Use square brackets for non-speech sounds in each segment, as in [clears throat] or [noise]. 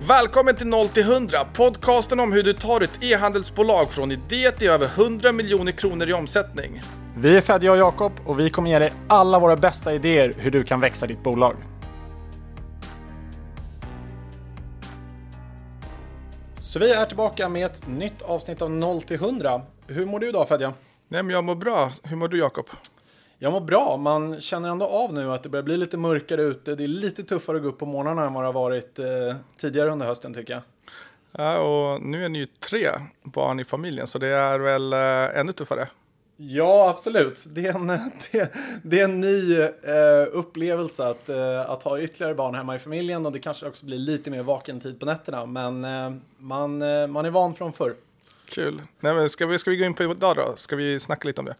Välkommen till 0 till 100, podcasten om hur du tar ett e-handelsbolag från idé till över 100 miljoner kronor i omsättning. Vi är Fedja och Jakob och vi kommer ge dig alla våra bästa idéer hur du kan växa ditt bolag. Så vi är tillbaka med ett nytt avsnitt av 0 till 100. Hur mår du idag Fedja? Nej, men jag mår bra. Hur mår du Jakob? Jag mår bra. Man känner ändå av nu att det börjar bli lite mörkare ute. Det är lite tuffare att gå upp på morgnarna än vad det har varit eh, tidigare under hösten tycker jag. Ja, och nu är ni ju tre barn i familjen, så det är väl eh, ännu tuffare. Ja, absolut. Det är en, [laughs] det, det är en ny eh, upplevelse att, eh, att ha ytterligare barn hemma i familjen och det kanske också blir lite mer vaken tid på nätterna. Men eh, man, eh, man är van från förr. Kul. Nej, men ska, vi, ska vi gå in på idag då? Ska vi snacka lite om det?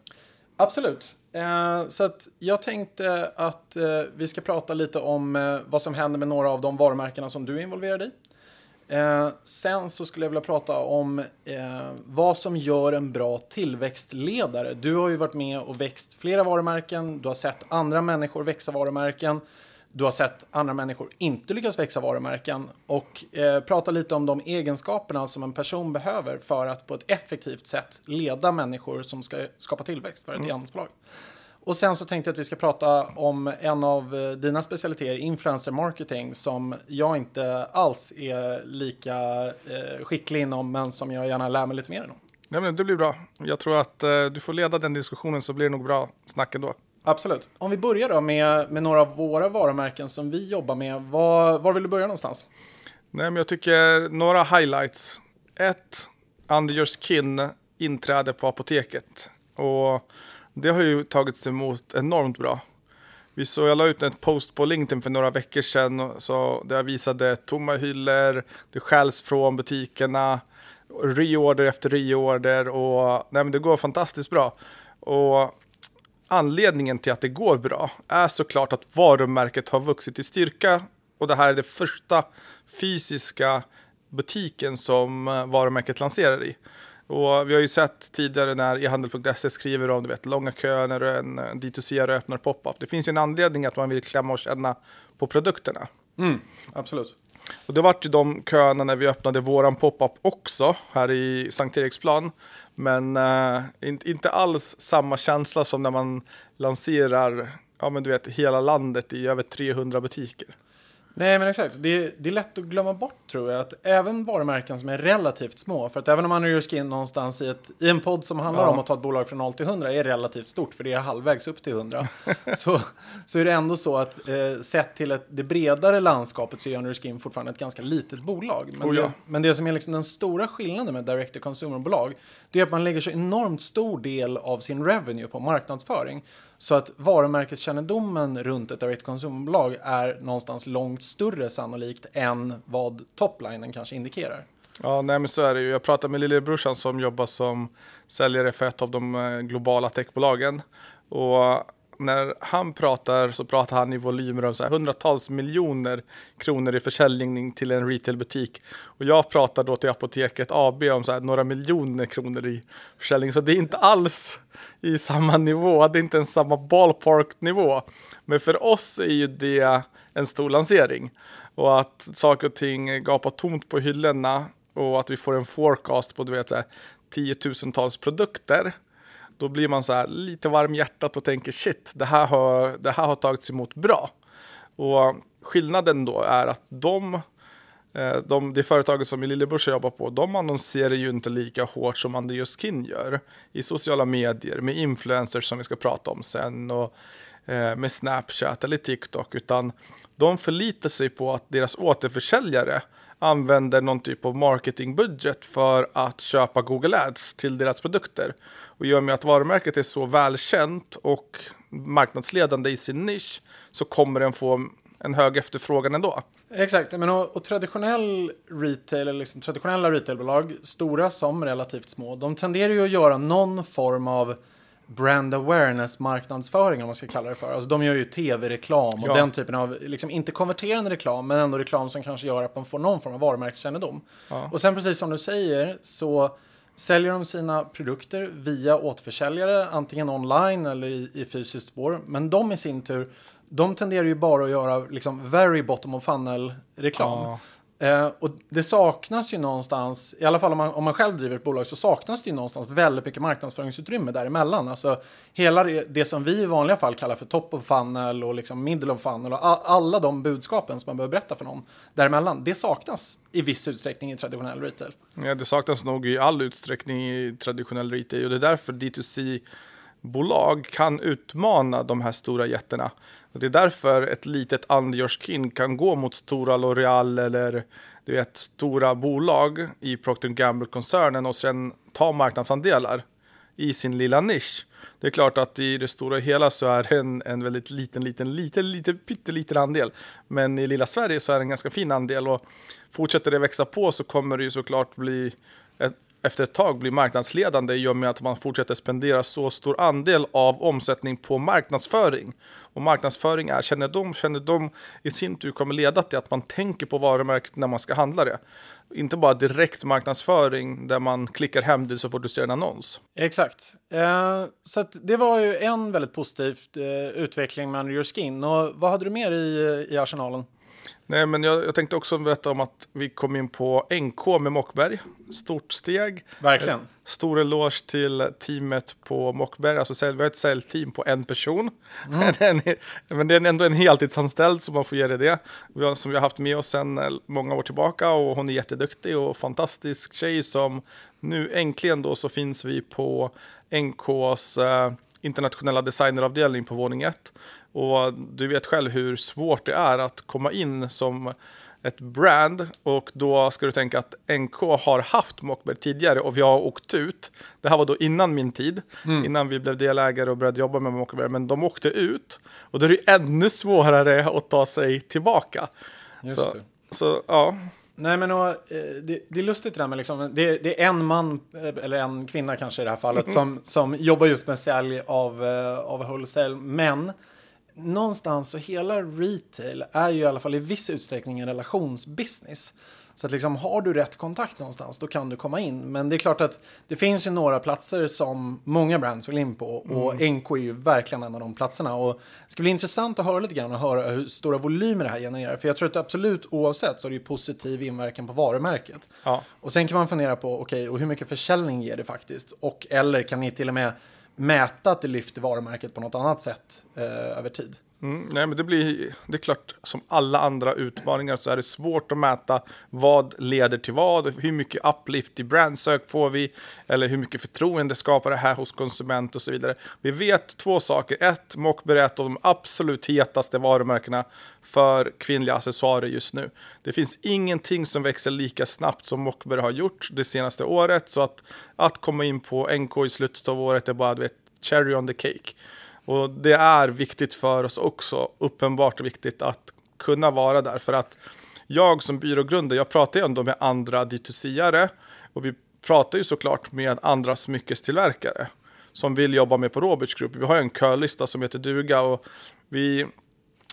Absolut. Eh, så att jag tänkte att eh, vi ska prata lite om eh, vad som händer med några av de varumärkena som du är involverad i. Eh, sen så skulle jag vilja prata om eh, vad som gör en bra tillväxtledare. Du har ju varit med och växt flera varumärken, du har sett andra människor växa varumärken, du har sett andra människor inte lyckas växa varumärken och eh, prata lite om de egenskaperna som en person behöver för att på ett effektivt sätt leda människor som ska skapa tillväxt för ett mm. e-handelsbolag. Och sen så tänkte jag att vi ska prata om en av eh, dina specialiteter, influencer marketing, som jag inte alls är lika eh, skicklig inom, men som jag gärna lär mig lite mer om. Ja, men det blir bra. Jag tror att eh, du får leda den diskussionen så blir det nog bra snack ändå. Absolut. Om vi börjar då med, med några av våra varumärken som vi jobbar med. Var, var vill du börja någonstans? Nej, men jag tycker några highlights. Ett, Under Your Skin inträde på apoteket. Och det har ju tagits emot enormt bra. Vi så, jag la ut en post på LinkedIn för några veckor sedan så där jag visade tomma hyllor, det skäls från butikerna, reorder efter reorder och nej, men det går fantastiskt bra. Och anledningen till att det går bra är såklart att varumärket har vuxit i styrka och det här är det första fysiska butiken som eh, varumärket lanserar i. Och vi har ju sett tidigare när e-handel.se skriver om du vet, långa köer när en eh, D2C öppnar pop-up. Det finns ju en anledning att man vill klämma och känna på produkterna. Mm, absolut. Och det vart ju de köerna när vi öppnade våran pop-up också här i Sankt Eriksplan. Men uh, inte alls samma känsla som när man lanserar ja, men du vet, hela landet i över 300 butiker. Nej, men exakt. Det, det är lätt att glömma bort tror jag. Att även varumärken som är relativt små. För att även om man är skin någonstans i, ett, i en podd som handlar ja. om att ta ett bolag från 0 till 100 är relativt stort. För det är halvvägs upp till 100. [laughs] så, så är det ändå så att eh, sett till ett, det bredare landskapet så är Under Skin fortfarande ett ganska litet bolag. Men, oh ja. det, men det som är liksom den stora skillnaden med direct to consumer-bolag. Det är att man lägger så enormt stor del av sin revenue på marknadsföring. Så att varumärkeskännedomen runt ett direct consumer-bolag är någonstans långt större sannolikt än vad toplinen kanske indikerar. Ja, nej men så är det ju. Jag pratade med lillebrorsan som jobbar som säljare för ett av de eh, globala techbolagen. Och när han pratar så pratar han i volymer om så här hundratals miljoner kronor i försäljning till en retailbutik. Och jag pratar då till Apoteket AB om så här några miljoner kronor i försäljning. Så det är inte alls i samma nivå, det är inte ens samma ballpark-nivå. Men för oss är ju det en stor lansering. Och att saker och ting gapar tomt på hyllorna och att vi får en forecast på du vet, så här, tiotusentals produkter då blir man så här lite varm i hjärtat och tänker shit, det här har, det här har tagits emot bra. Och skillnaden då är att de, eh, de det företaget som min lillebrorsa jobbar på, de annonserar ju inte lika hårt som Andreas Kinn gör i sociala medier med influencers som vi ska prata om sen och eh, med Snapchat eller TikTok, utan de förlitar sig på att deras återförsäljare använder någon typ av marketingbudget för att köpa Google Ads till deras produkter. Och i och med att varumärket är så välkänt och marknadsledande i sin nisch så kommer den få en hög efterfrågan ändå. Exakt, men och, och traditionell retail, liksom traditionella retailbolag, stora som relativt små, de tenderar ju att göra någon form av brand awareness marknadsföring om man ska kalla det för. Alltså de gör ju tv-reklam och ja. den typen av, liksom inte konverterande reklam, men ändå reklam som kanske gör att man får någon form av varumärkeskännedom. Ja. Och sen precis som du säger så säljer de sina produkter via återförsäljare, antingen online eller i, i fysiskt spår. Men de i sin tur, de tenderar ju bara att göra liksom very bottom of funnel reklam. Ja. Eh, och det saknas ju någonstans, i alla fall om man, om man själv driver ett bolag, så saknas det ju någonstans väldigt mycket marknadsföringsutrymme däremellan. Alltså hela det, det som vi i vanliga fall kallar för top of funnel och liksom middle of funnel och a, alla de budskapen som man behöver berätta för någon däremellan, det saknas i viss utsträckning i traditionell retail. Ja, det saknas nog i all utsträckning i traditionell retail och det är därför D2C bolag kan utmana de här stora jättarna. Och det är därför ett litet Under kan gå mot stora L'Oreal eller du vet, stora bolag i Procter Gamble-koncernen och sen ta marknadsandelar i sin lilla nisch. Det är klart att i det stora hela så är det en, en väldigt liten, liten, liten, liten, pytteliten andel. Men i lilla Sverige så är det en ganska fin andel och fortsätter det växa på så kommer det ju såklart bli ett, efter ett tag bli marknadsledande i och med att man fortsätter spendera så stor andel av omsättning på marknadsföring. Och marknadsföring är kännedom, kännedom i sin tur kommer leda till att man tänker på varumärket när man ska handla det. Inte bara direkt marknadsföring där man klickar hem det så får du se en annons. Exakt. Eh, så det var ju en väldigt positiv eh, utveckling med Under Your Skin. Och vad hade du mer i, i arsenalen? Nej, men jag, jag, tänkte också berätta om att vi kom in på NK med Mockberg. Stort steg. Verkligen. Stor eloge till teamet på Mockberg. Alltså, vi har ett säljteam på en person. Mm. [laughs] men det är ändå en heltidsanställd som man får ge det det. Vi har, som vi har haft med oss sedan eh, många år tillbaka och hon är jätteduktig och fantastisk tjej som nu äntligen då så finns vi på NKs eh, internationella designeravdelning på våning 1. Och du vet själv hur svårt det är att komma in som ett brand och då ska du tänka att NK har haft Mockberg tidigare och vi har åkt ut. Det här var då innan min tid, mm. innan vi blev delägare och började jobba med Mockberg, men de åkte ut och då är det ännu svårare att ta sig tillbaka. Just så, det. så ja. Nej, men och, eh, det, det, är lustigt det där med liksom, det, det, är en man, eh, eller en kvinna kanske i det här fallet, som, som jobbar just med sälj av, eh, av wholesale, men någonstans så hela retail är ju i alla fall i viss utsträckning en relationsbusiness. Så att liksom har du rätt kontakt någonstans då kan du komma in. Men det är klart att det finns ju några platser som många brands vill in på och mm. NK är ju verkligen en av de platserna. Och det ska bli intressant att höra lite grann och höra hur stora volymer det här genererar. För jag tror att absolut oavsett så är det ju positiv inverkan på varumärket. Ja. Och sen kan man fundera på okej, okay, och hur mycket försäljning ger det faktiskt? Och eller kan ni till och med mäta att det lyfter varumärket på något annat sätt eh, över tid. Mm, nej, men det blir det är klart som alla andra utmaningar så är det svårt att mäta vad leder till vad, hur mycket uplift i brandsök får vi eller hur mycket förtroende skapar det här hos konsument och så vidare. Vi vet två saker. Ett, Mockberg är ett av de absolut hetaste varumärkena för kvinnliga accessoarer just nu. Det finns ingenting som växer lika snabbt som Mockberg har gjort det senaste året så att att komma in på NK i slutet av året är bara du vet, cherry on the cake. Och det är viktigt för oss också, uppenbart viktigt att kunna vara där. För att jag som byrågrundare, jag pratar ju ändå med andra D2C-are och vi pratar ju såklart med andra smyckestillverkare som vill jobba med på Roberts Group. Vi har ju en kölista som heter duga och vi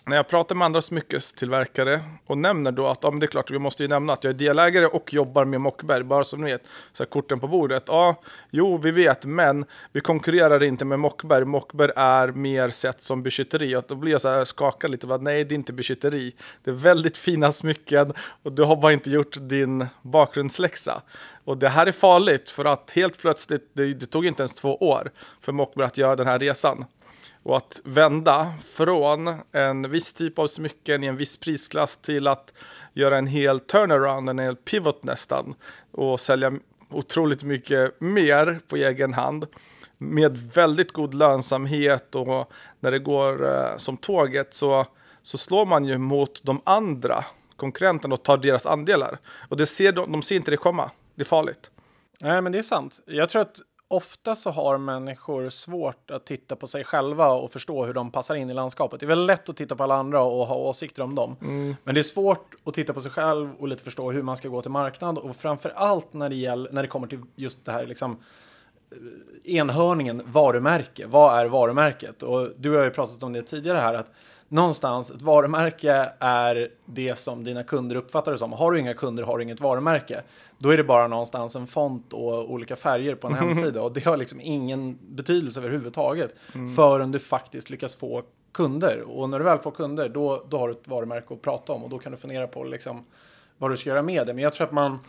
när jag pratar med andra smyckestillverkare och nämner då att ja, men det är klart, vi måste ju nämna att jag är delägare och jobbar med Mockberg, bara som ni vet, så här, korten på bordet. Ja, jo, vi vet, men vi konkurrerar inte med Mockberg. Mockberg är mer sett som beskytteri. Och då blir jag så här skakad lite, va? nej, det är inte beskytteri. Det är väldigt fina smycken och du har bara inte gjort din bakgrundsläxa. Och det här är farligt för att helt plötsligt, det, det tog inte ens två år för Mockberg att göra den här resan. Och att vända från en viss typ av smycken i en viss prisklass till att göra en hel turnaround, en hel pivot nästan. Och sälja otroligt mycket mer på egen hand. Med väldigt god lönsamhet och när det går eh, som tåget så, så slår man ju mot de andra konkurrenterna och tar deras andelar. Och det ser de, de ser inte det komma. Det är farligt. Nej, men det är sant. Jag tror att ofta så har människor svårt att titta på sig själva och förstå hur de passar in i landskapet. Det är väldigt lätt att titta på alla andra och ha åsikter om dem. Mm. Men det är svårt att titta på sig själv och lite förstå hur man ska gå till marknad och framför allt när det, gäller, när det kommer till just det här liksom eh, enhörningen varumärke. Vad är varumärket? Och du har ju pratat om det tidigare här att någonstans, ett varumärke är det som dina kunder uppfattar det som. Har du inga kunder har du inget varumärke. Då är det bara någonstans en font och olika färger på en [laughs] hemsida och det har liksom ingen betydelse överhuvudtaget mm. förrän du faktiskt lyckas få kunder. Och när du väl får kunder, då, då har du ett varumärke att prata om och då kan du fundera på liksom vad du ska göra med det. Men jag tror att man,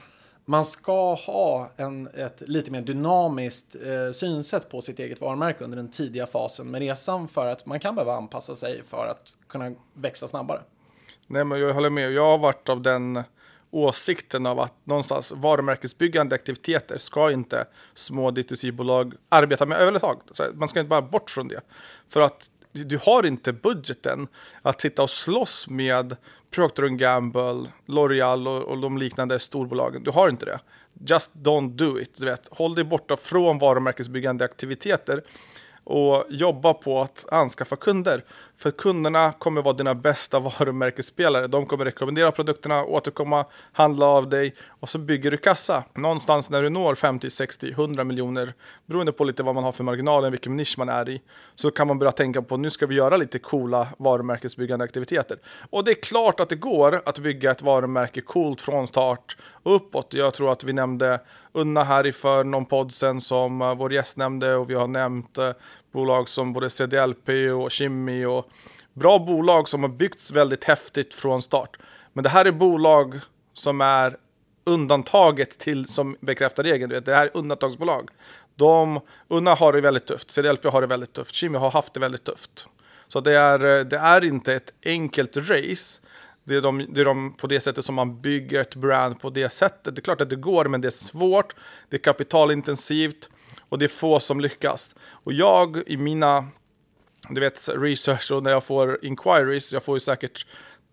man ska ha en, ett lite mer dynamiskt eh, synsätt på sitt eget varumärke under den tidiga fasen med resan för att man kan behöva anpassa sig för att kunna växa snabbare. Nej, men jag håller med. Jag har varit av den åsikten av att någonstans varumärkesbyggande aktiviteter ska inte små D2C-bolag arbeta med överhuvudtaget. Man ska inte bara bort från det. För att du har inte budgeten att sitta och slåss med Procter Gamble, L'Oreal och, och de liknande storbolagen. Du har inte det. Just don't do it. Du vet. Håll dig borta från varumärkesbyggande aktiviteter och jobba på att anskaffa kunder. För kunderna kommer vara dina bästa [laughs] varumärkesspelare. De kommer rekommendera produkterna, återkomma, handla av dig och så bygger du kassa. Någonstans när du når 50, 60, 100 miljoner, beroende på lite vad man har för marginaler, vilken nisch man är i, så kan man börja tänka på nu ska vi göra lite coola varumärkesbyggande aktiviteter. Och det är klart att det går att bygga ett varumärke coolt från start och uppåt. Jag tror att vi nämnde Unna här i för någon podd sen som eh, vår gäst nämnde och vi har nämnt eh, bolag som både CDLP och Kimi och bra bolag som har byggts väldigt häftigt från start. Men det här är bolag som är undantaget till som bekräftar regeln. Det här är undantagsbolag. De, Unna har det väldigt tufft, CDLP har det väldigt tufft, Kimi har haft det väldigt tufft. Så det är, det är inte ett enkelt race. Det är, de, det är de på det sättet som man bygger ett brand på det sättet. Det är klart att det går, men det är svårt. Det är kapitalintensivt och det är få som lyckas. Och jag i mina du vet, research och när jag får inquiries, jag får ju säkert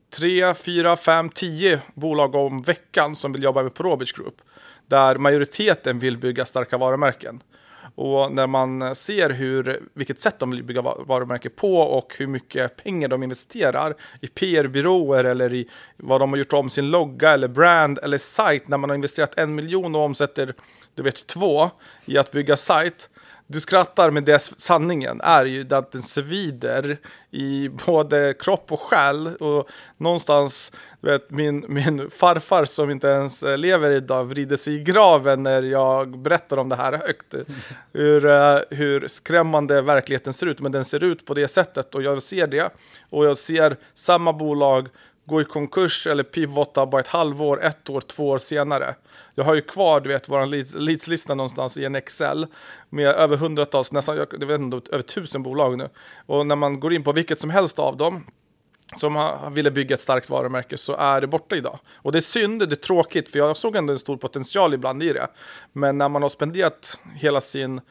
tre, fyra, fem, tio bolag om veckan som vill jobba med Probage Group. Där majoriteten vill bygga starka varumärken. Och när man ser hur, vilket sätt de vill bygga varumärke på och hur mycket pengar de investerar i PR-byråer eller i vad de har gjort om sin logga eller brand eller sajt när man har investerat en miljon och omsätter du vet två i att bygga sajt du skrattar, men det sanningen är ju att den svider i både kropp och själ. Och någonstans, du vet, min, min farfar som inte ens lever idag vrider sig i graven när jag berättar om det här högt. [laughs] Hur, uh, hur skrämmande verkligheten ser ut, men den ser ut på det sättet och jag ser det. Och jag ser samma bolag gå i konkurs eller pivota bara ett halvår, ett år, två år senare. Jag har ju kvar, du vet, vår leadslista någonstans i en Excel med över hundratals, nästan, jag vet inte, över tusen bolag nu. Och när man går in på vilket som helst av dem som ville bygga ett starkt varumärke så är det borta idag. Och det är synd, det är tråkigt, för jag såg ändå en stor potential ibland i det. Men när man har spenderat hela sin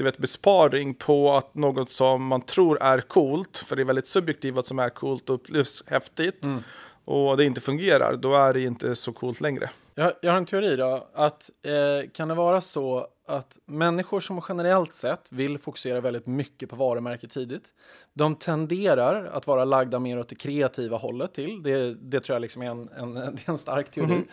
du vet, besparing på att något som man tror är coolt, för det är väldigt subjektivt vad som är coolt och upplevs häftigt, mm. och det inte fungerar, då är det inte så coolt längre. Jag, jag har en teori då, att eh, kan det vara så att människor som generellt sett vill fokusera väldigt mycket på varumärket tidigt, de tenderar att vara lagda mer åt det kreativa hållet till. Det, det tror jag liksom är en, en, [laughs] är en stark teori.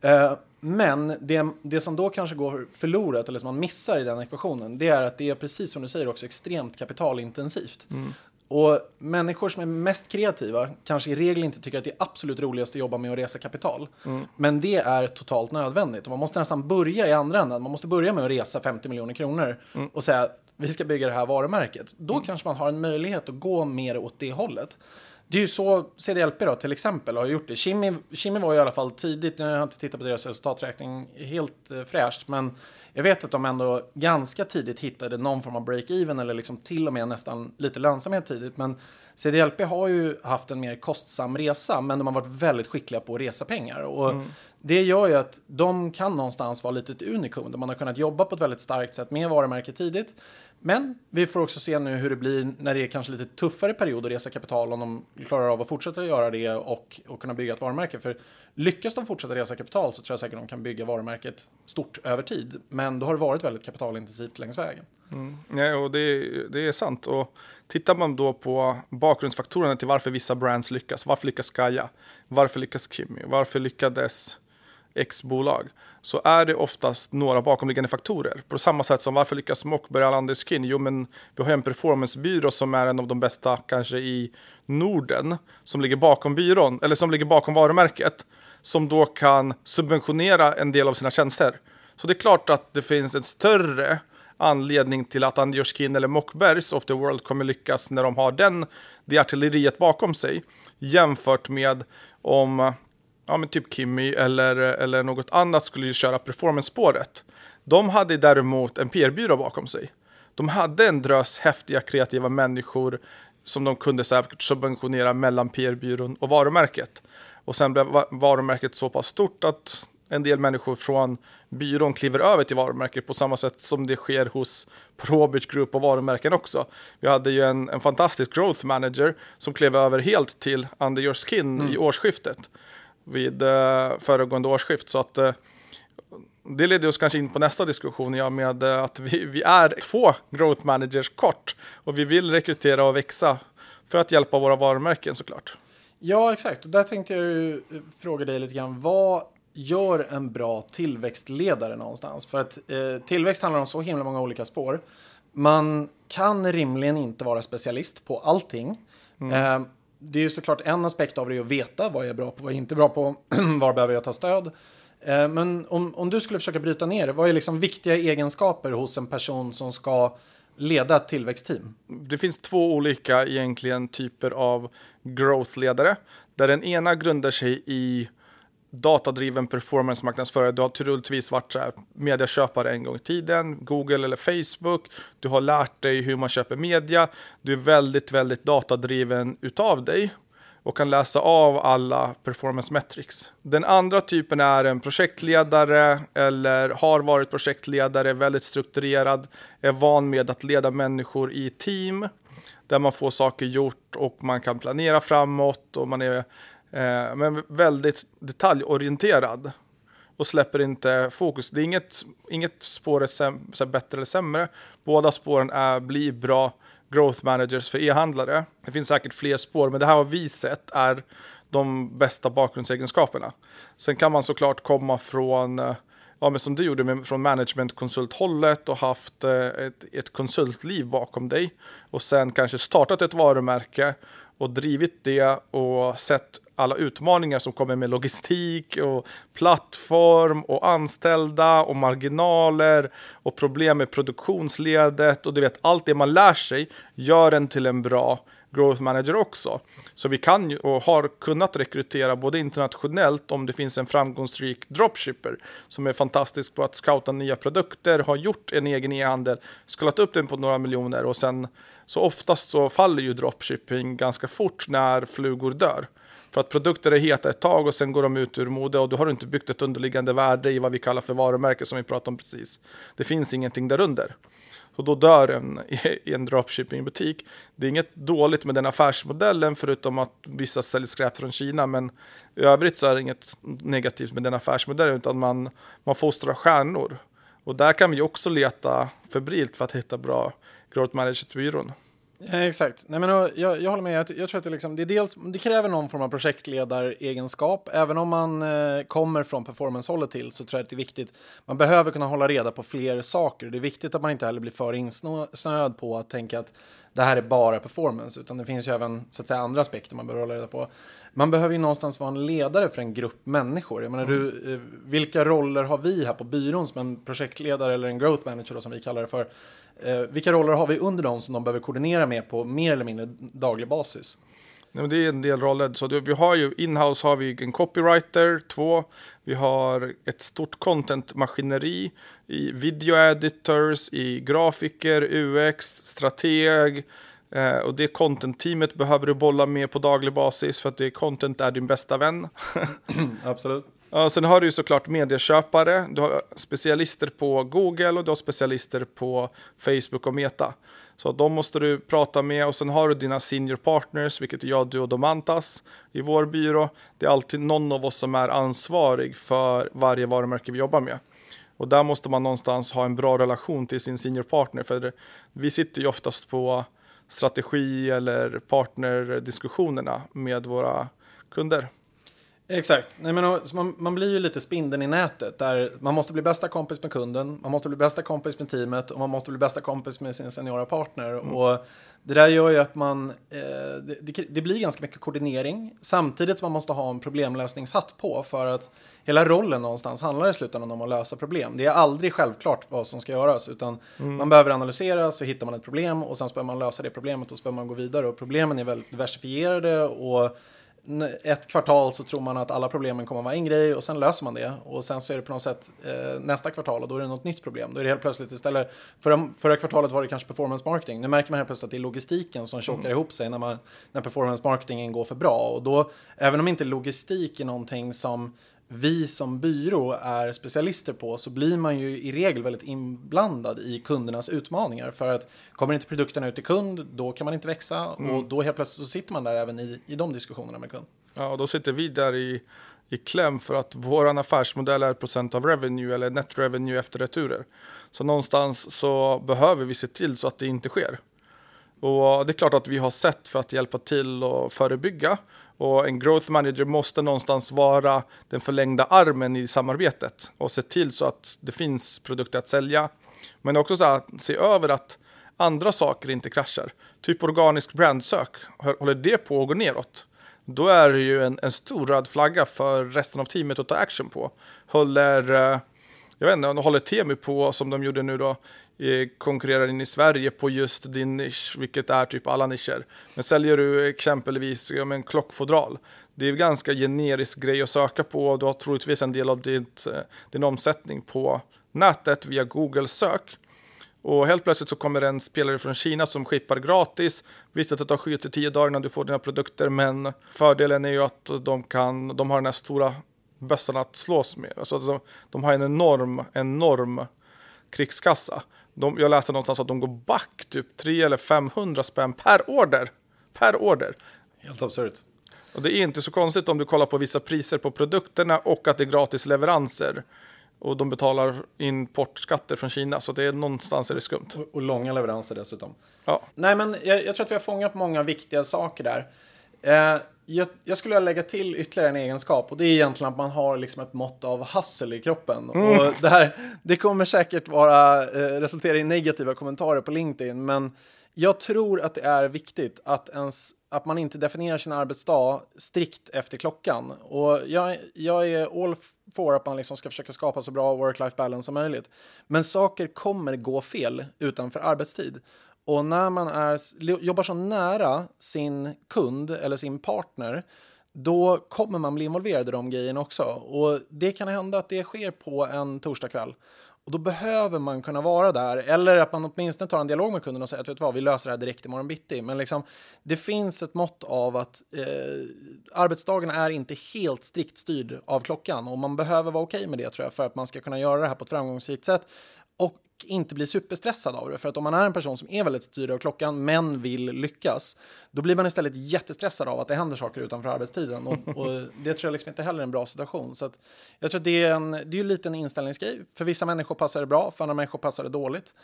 Mm. Eh, men det, det som då kanske går förlorat eller som man missar i den ekvationen, det är att det är precis som du säger också extremt kapitalintensivt. Mm. Och människor som är mest kreativa kanske i regel inte tycker att det är absolut roligast att jobba med att resa kapital. Mm. Men det är totalt nödvändigt. Och man måste nästan börja i andra änden. Man måste börja med att resa 50 miljoner kronor mm. och säga vi ska bygga det här varumärket. Då mm. kanske man har en möjlighet att gå mer åt det hållet. Det är ju så CDLP då till exempel har gjort det. Kimi, Kimi var i alla fall tidigt, nu har jag inte tittat på deras resultaträkning helt eh, fräscht, men jag vet att de ändå ganska tidigt hittade någon form av break-even eller liksom till och med nästan lite lönsamhet tidigt. Men CDLP har ju haft en mer kostsam resa, men de har varit väldigt skickliga på att resa pengar. Och mm. Det gör ju att de kan någonstans vara lite ett unikum, där man har kunnat jobba på ett väldigt starkt sätt med varumärket tidigt. Men vi får också se nu hur det blir när det är kanske lite tuffare period att resa kapital om de klarar av att fortsätta göra det och, och kunna bygga ett varumärke. För lyckas de fortsätta resa kapital så tror jag säkert de kan bygga varumärket stort över tid. Men då har det varit väldigt kapitalintensivt längs vägen. Mm. Ja, och det, det är sant. Och tittar man då på bakgrundsfaktorerna till varför vissa brands lyckas. Varför lyckas Gaia? Varför lyckas Kimmy? Varför lyckades X-bolag? Så är det oftast några bakomliggande faktorer. På samma sätt som varför lyckas Mockberg och Anders Skin? Jo, men vi har en performancebyrå som är en av de bästa kanske i Norden som ligger bakom byrån, eller som ligger bakom varumärket, som då kan subventionera en del av sina tjänster. Så det är klart att det finns en större anledning till att Anders Skin eller Mockbergs of the World kommer lyckas när de har den, det artilleriet bakom sig jämfört med om ja, men typ Kimmy eller, eller något annat skulle ju köra performance-spåret. De hade däremot en PR-byrå bakom sig. De hade en drös häftiga kreativa människor som de kunde säkert subventionera mellan PR-byrån och varumärket. Och sen blev varumärket så pass stort att en del människor från byrån kliver över till varumärket på samma sätt som det sker hos Probit Group och varumärken också. Vi hade ju en, en fantastisk growth manager som klev över helt till Under Your Skin mm. i årsskiftet vid uh, föregående årsskift. Så att uh, det leder oss kanske in på nästa diskussion ja, med uh, att vi, vi är två growth managers kort och vi vill rekrytera och växa för att hjälpa våra varumärken såklart. Ja, exakt. Där tänkte jag ju fråga dig lite grann. Vad gör en bra tillväxtledare någonstans? För att eh, tillväxt handlar om så himla många olika spår. Man kan rimligen inte vara specialist på allting. Mm. Eh, det är ju såklart en aspekt av det att veta vad jag är bra på, vad jag inte är bra på, [clears throat] var behöver jag ta stöd. Eh, men om, om du skulle försöka bryta ner det, vad är liksom viktiga egenskaper hos en person som ska leda ett tillväxtteam? Det finns två olika egentligen typer av growth-ledare. Där den ena grundar sig i datadriven performance-marknadsförare. Du har troligtvis varit så här, medieköpare en gång i tiden, Google eller Facebook. Du har lärt dig hur man köper media. Du är väldigt, väldigt datadriven utav dig och kan läsa av alla performance metrics. Den andra typen är en projektledare eller har varit projektledare, väldigt strukturerad, är van med att leda människor i team där man får saker gjort och man kan planera framåt och man är Eh, men väldigt detaljorienterad och släpper inte fokus. Det är inget, inget spår är säm, så bättre eller sämre. Båda spåren är blir bra growth managers för e-handlare. Det finns säkert fler spår, men det här har vi sett är de bästa bakgrundsegenskaperna. Sen kan man såklart komma från, eh, ja, men som du gjorde, med, från managementkonsulthållet och haft eh, ett, ett konsultliv bakom dig och sen kanske startat ett varumärke och drivit det och sett alla utmaningar som kommer med logistik och plattform och anställda och marginaler och problem med produktionsledet och du vet allt det man lär sig gör en till en bra growth manager också. Så vi kan ju och har kunnat rekrytera både internationellt om det finns en framgångsrik dropshipper som är fantastisk på att scouta nya produkter, har gjort en egen e-handel, skalat upp den på några miljoner och sen så oftast så faller ju dropshipping ganska fort när flugor dör. För att produkter är heta ett tag och sen går de ut ur mode och då har du inte byggt ett underliggande värde i vad vi kallar för varumärke som vi pratade om precis. Det finns ingenting därunder. Så då dör en i en dropshipping-butik. Det är inget dåligt med den affärsmodellen förutom att vissa ställer skräp från Kina. Men i övrigt så är det inget negativt med den affärsmodellen utan man, man fostrar stjärnor. Och där kan vi också leta febrilt för att hitta bra growth management-byrån. Ja, exakt. Nej, men, jag, jag håller med. Jag, jag tror att det, liksom, det, dels, det kräver någon form av projektledaregenskap. Även om man eh, kommer från performance-hållet till så tror jag att det är viktigt. Man behöver kunna hålla reda på fler saker. Det är viktigt att man inte heller blir för insnöad på att tänka att det här är bara performance. Utan det finns ju även så att säga, andra aspekter man behöver hålla reda på. Man behöver ju någonstans vara en ledare för en grupp människor. Jag menar, mm. du, eh, vilka roller har vi här på byrån som en projektledare eller en growth manager då, som vi kallar det för? Eh, vilka roller har vi under dem som de behöver koordinera med på mer eller mindre daglig basis? Nej, det är en del roller. Så vi har ju inhouse har vi en copywriter, två. Vi har ett stort content-maskineri i video editors, i grafiker, UX, strateg. Eh, och det content-teamet behöver du bolla med på daglig basis för att det content är din bästa vän. [clears throat] Absolut. Och sen har du ju såklart medieköpare, du har specialister på Google och du har specialister på Facebook och Meta. Så de måste du prata med och sen har du dina senior partners, vilket är jag, du och Domantas i vår byrå. Det är alltid någon av oss som är ansvarig för varje varumärke vi jobbar med. Och där måste man någonstans ha en bra relation till sin senior partner, för vi sitter ju oftast på strategi eller partnerdiskussionerna med våra kunder. Exakt. Nej, men, man, man, blir ju lite spindeln i nätet. Där man måste bli bästa kompis med kunden, man måste bli bästa kompis med teamet och man måste bli bästa kompis med sin seniora partner. Mm. Och det där gör ju att man, eh, det, det, det, blir ganska mycket koordinering samtidigt som man måste ha en problemlösningshatt på för att hela rollen någonstans handlar i slutändan om att lösa problem. Det är aldrig självklart vad som ska göras utan mm. man behöver analysera så hittar man ett problem och sen så behöver man lösa det problemet och så behöver man gå vidare och problemen är väldigt diversifierade och ett kvartal så tror man att alla problemen kommer att vara en grej och sen löser man det. Och sen så är det på något sätt eh, nästa kvartal och då är det något nytt problem. Då är det helt plötsligt istället, förra, förra kvartalet var det kanske performance marketing. Nu märker man helt plötsligt att det är logistiken som tjockar ihop sig när, man, när performance marketingen går för bra. Och då, även om inte logistik är någonting som vi som byrå är specialister på så blir man ju i regel väldigt inblandad i kundernas utmaningar. För att kommer inte produkterna ut till kund, då kan man inte växa och då helt plötsligt så sitter man där även i, i de diskussionerna med kund. Ja, och då sitter vi där i, i kläm för att vår affärsmodell är procent av revenue eller net revenue efter returer. Så någonstans så behöver vi se till så att det inte sker. Och det är klart att vi har sett för att hjälpa till och förebygga. Och en growth manager måste någonstans vara den förlängda armen i samarbetet och se till så att det finns produkter att sälja. Men också så att se över att andra saker inte kraschar. Typ organisk brandsök, håller det på att gå neråt? Då är det ju en, en stor röd flagga för resten av teamet att ta action på. Håller, eh, jag vet inte, håller Temu på som de gjorde nu då, konkurrerar in i Sverige på just din nisch, vilket är typ alla nischer. Men säljer du exempelvis ja, men klockfodral, det är en ganska generisk grej att söka på och du har troligtvis en del av ditt, eh, din omsättning på nätet via Google sök. Och helt plötsligt så kommer en spelare från Kina som skippar gratis. Visst att det tar 7 till 10 dagar innan du får dina produkter, men fördelen är ju att de, kan, de har den här stora bössan att slås med. Alltså de, de har en enorm, enorm krigskassa. De, jag läste någonstans att de går back typ 300 eller 500 spänn per order. Per order. Helt absurt. Och det är inte så konstigt om du kollar på vissa priser på produkterna och att det är gratis leveranser. Och de betalar importskatter från Kina, så det är någonstans är det skumt. Och, och långa leveranser dessutom. Ja. Nej, men jag, jag tror att vi har fångat många viktiga saker där. Eh, jag, jag skulle lägga till ytterligare en egenskap och det är egentligen att man har liksom ett mått av hassel i kroppen. Och det, här, det kommer säkert vara, eh, resultera i negativa kommentarer på LinkedIn, men jag tror att det är viktigt att, ens, att man inte definierar sin arbetsdag strikt efter klockan. Och jag, jag är all for att man liksom ska försöka skapa så bra work-life balance som möjligt. Men saker kommer gå fel utanför arbetstid. Och när man är, jobbar så nära sin kund eller sin partner då kommer man bli involverad i de grejerna också. Och det kan hända att det sker på en torsdagkväll. Och då behöver man kunna vara där, eller att man åtminstone tar en dialog med kunden och säger att vet vad, vi löser det här direkt imorgon bitti. Men liksom, det finns ett mått av att eh, arbetsdagen är inte helt strikt styrd av klockan och man behöver vara okej okay med det tror jag för att man ska kunna göra det här på ett framgångsrikt sätt. Och inte bli superstressad av det. För att om man är en person som är väldigt styrd av klockan men vill lyckas, då blir man istället jättestressad av att det händer saker utanför arbetstiden. Och, och det tror jag liksom inte heller är en bra situation. Så att jag tror att det är, en, det är ju lite en inställningsgrej. För vissa människor passar det bra, för andra människor passar det dåligt.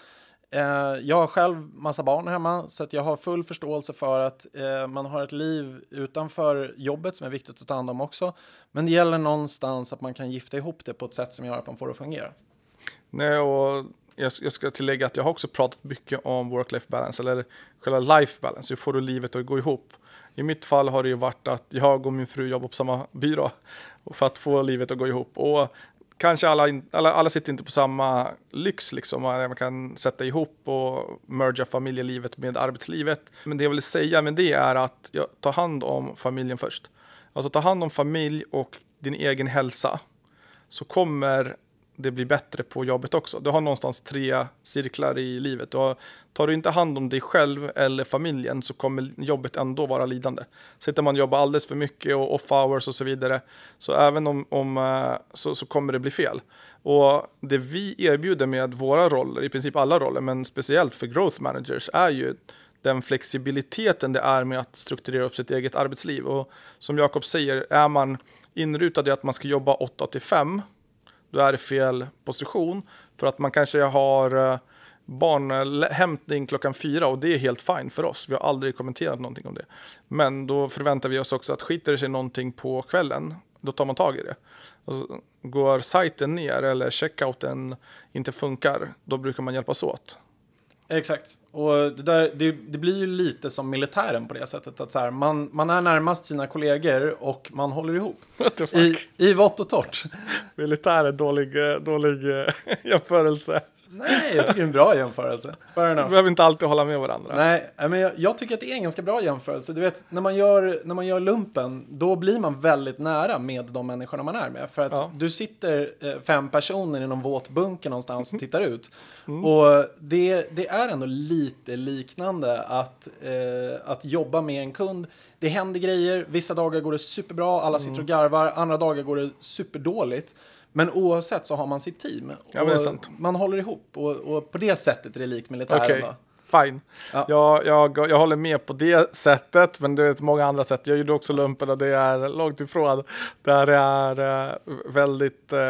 Eh, jag har själv massa barn hemma, så att jag har full förståelse för att eh, man har ett liv utanför jobbet som är viktigt att ta hand om också. Men det gäller någonstans att man kan gifta ihop det på ett sätt som gör att man får det att fungera. Nej, och jag, jag ska tillägga att jag har också pratat mycket om work-life balance, eller själva life balance. Hur får du livet att gå ihop? I mitt fall har det ju varit att jag och min fru jobbar på samma byrå för att få livet att gå ihop. Och kanske alla, alla, alla sitter inte på samma lyx, liksom. Man kan sätta ihop och merga familjelivet med arbetslivet. Men det jag vill säga med det är att jag tar hand om familjen först. Alltså ta hand om familj och din egen hälsa. Så kommer det blir bättre på jobbet också. Du har någonstans tre cirklar i livet. Du har, tar du inte hand om dig själv eller familjen så kommer jobbet ändå vara lidande. Sitter man och jobbar alldeles för mycket och off hours och så vidare, så även om, om eh, så, så kommer det bli fel. Och det vi erbjuder med våra roller, i princip alla roller, men speciellt för growth managers, är ju den flexibiliteten det är med att strukturera upp sitt eget arbetsliv. Och som Jakob säger, är man inrutad i att man ska jobba 8 till 5 då är det fel position. För att man kanske har eh, barnhämtning klockan fyra och det är helt fine för oss. Vi har aldrig kommenterat någonting om det. Men då förväntar vi oss också att skiter det sig någonting på kvällen, då tar man tag i det. Alltså, går sajten ner eller checkouten inte funkar, då brukar man hjälpas åt. Exakt. Och det, där, det, det, blir ju lite som militären på det sättet. Att så här, man, man är närmast sina kollegor och man håller ihop. [laughs] I, I vått och torrt. Militär är dålig, dålig [laughs] jämförelse. Nej, jag tycker det är en bra jämförelse. Vi behöver inte alltid hålla med varandra. Nej, men jag, jag tycker att det är en ganska bra jämförelse. Du vet, när man, gör, när man gör lumpen, då blir man väldigt nära med de människorna man är med. För att Ja. du sitter eh, fem personer i någon våt bunker någonstans Mm. och tittar ut. Och det, det är ändå lite liknande att, eh, att jobba med en kund. Det händer grejer, vissa dagar går det superbra, alla sitter och Mm. garvar, andra dagar går det superdåligt. Men oavsett så har man sitt team. Ja. Man håller ihop och, och på det sättet är det likt militären. Va? Fine. Ja. Jag, jag, jag håller med på det sättet, men du vet många andra sätt. Jag gjorde också lumpen och det är långt ifrån. Där det är eh, väldigt, eh,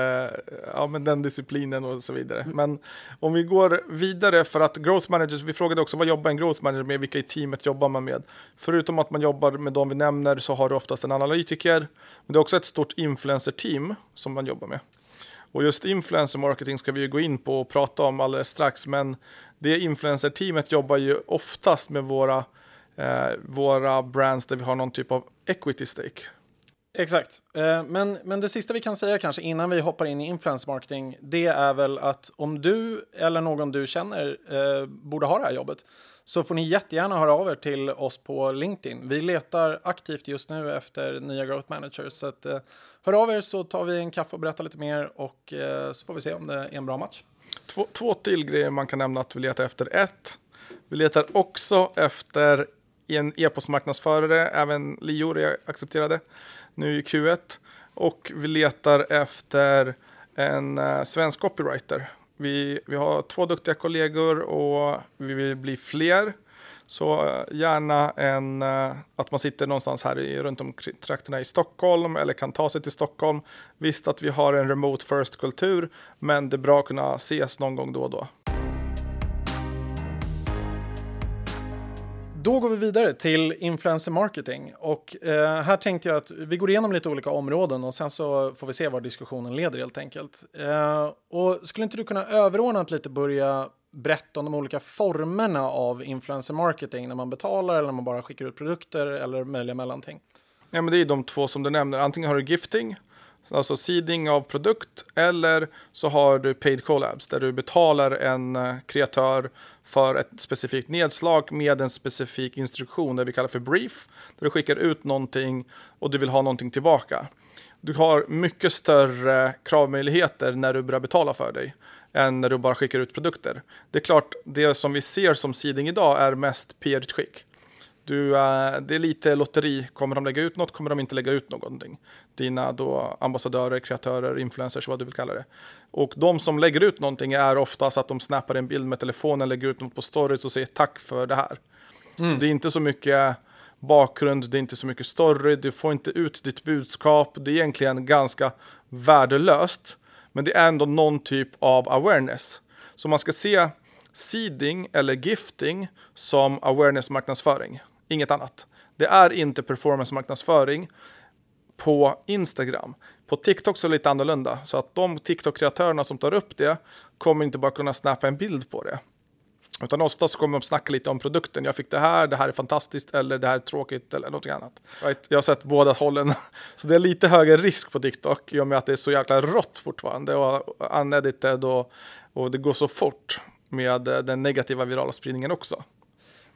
ja men den disciplinen och så vidare. Men om vi går vidare för att growth managers, vi frågade också vad jobbar en growth manager med, vilka i teamet jobbar man med? Förutom att man jobbar med de vi nämner så har du oftast en analytiker, men det är också ett stort influencer-team som man jobbar med. Och just influencer marketing ska vi ju gå in på och prata om alldeles strax. Men det influencer-teamet jobbar ju oftast med våra, eh, våra brands där vi har någon typ av equity stake. Exakt. Eh, Men, men det sista vi kan säga kanske innan vi hoppar in i influencer marketing, det är väl att om du eller någon du känner eh, borde ha det här jobbet, så får ni jättegärna höra av er till oss på LinkedIn. Vi letar aktivt just nu efter nya growth managers, så att, eh, hör av er så tar vi en kaffe och berättar lite mer och eh, så får vi se om det är en bra match. Två, två till grejer man kan nämna att vi letar efter. Ett, vi letar också efter en e-postmarknadsförare, även Lior är accepterade nu i Q1. Och vi letar efter en eh, svensk copywriter. Vi, vi har två duktiga kollegor och vi vill bli fler. Så eh, gärna en, eh, att man sitter någonstans här i, runt om trakterna i Stockholm eller kan ta sig till Stockholm. Visst att vi har en remote first-kultur, men det är bra att kunna ses någon gång då och då. Då går vi vidare till influencer marketing och eh, här tänkte jag att vi går igenom lite olika områden och sen så får vi se var diskussionen leder helt enkelt. Eh, och skulle inte du kunna överordnat lite börja berätta om de olika formerna av influencer marketing när man betalar eller när man bara skickar ut produkter eller möjliga mellanting? Ja, men det är de två som du nämner. Antingen har du gifting, alltså seeding av produkt, eller så har du paid collabs där du betalar en eh, kreatör för ett specifikt nedslag med en specifik instruktion, det vi kallar för brief, där du skickar ut någonting och du vill ha någonting tillbaka. Du har mycket större kravmöjligheter när du börjar betala för dig än när du bara skickar ut produkter. Det är klart, det som vi ser som seeding idag är mest PR-utskick. Du, eh, det är lite lotteri. Kommer de lägga ut något? Kommer de inte lägga ut någonting? Dina då ambassadörer, kreatörer, influencers, vad du vill kalla det. Och de som lägger ut någonting är oftast att de snappar en bild med telefonen, lägger ut något på stories och säger tack för det här. Så det är inte så mycket bakgrund, det är inte så mycket story, du får inte ut ditt budskap. Det är egentligen ganska värdelöst, men det är ändå någon typ av awareness. Så man ska se seeding eller gifting som awareness-marknadsföring, inget annat. Det är inte performance-marknadsföring på Instagram. På TikTok så är det lite annorlunda, så att de TikTok-kreatörerna som tar upp det kommer inte bara kunna snappa en bild på det. Utan oftast kommer de snacka lite om produkten. Jag fick det här, det här är fantastiskt eller det här är tråkigt eller något annat. Right? Jag har sett båda hållen. [laughs] Så det är lite högre risk på TikTok i och med att det är så jäkla rått fortfarande och unedited och, och det går så fort med den negativa virala spridningen också.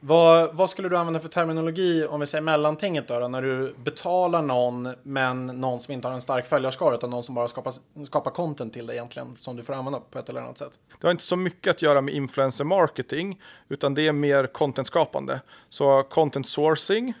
Vad, vad skulle du använda för terminologi om vi säger mellantinget då, då? När du betalar någon men någon som inte har en stark följarskara utan någon som bara skapar, skapar content till dig egentligen som du får använda på ett eller annat sätt. Det har inte så mycket att göra med influencer marketing utan det är mer contentskapande. Så content sourcing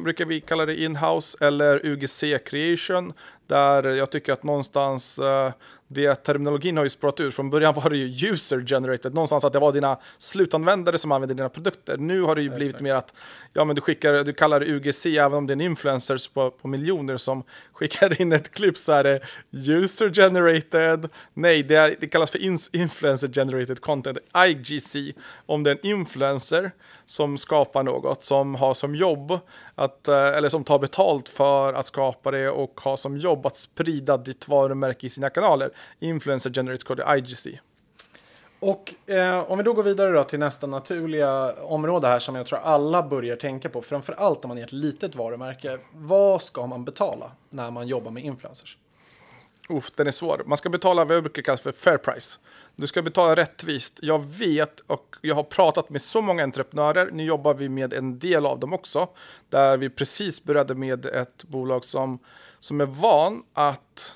brukar vi kalla det inhouse eller UGC creation där jag tycker att någonstans eh, det terminologin har ju spårat ur. Från början var det ju user generated, någonstans att det var dina slutanvändare som använde dina produkter. Nu har det ju blivit Exakt. mer att ja, men du, skickar, du kallar det UGC, även om det är en influencers på, på miljoner som [laughs] skickar in ett klipp så är det user generated. Nej, det, är, det kallas för influencer generated content, IGC, om det är en influencer som skapar något, som har som jobb, att, eh, eller som tar betalt för att skapa det och har som jobb att sprida ditt varumärke i sina kanaler. Influencer generated Code, IGC. Och eh, om vi då går vidare då till nästa naturliga område här som jag tror alla börjar tänka på, framför allt om man är ett litet varumärke. Vad ska man betala när man jobbar med influencers? Uff, den är svår. Man ska betala vad jag brukar kalla för fair price. Du ska betala rättvist. Jag vet och jag har pratat med så många entreprenörer. Nu jobbar vi med en del av dem också. Där vi precis började med ett bolag som, som är van att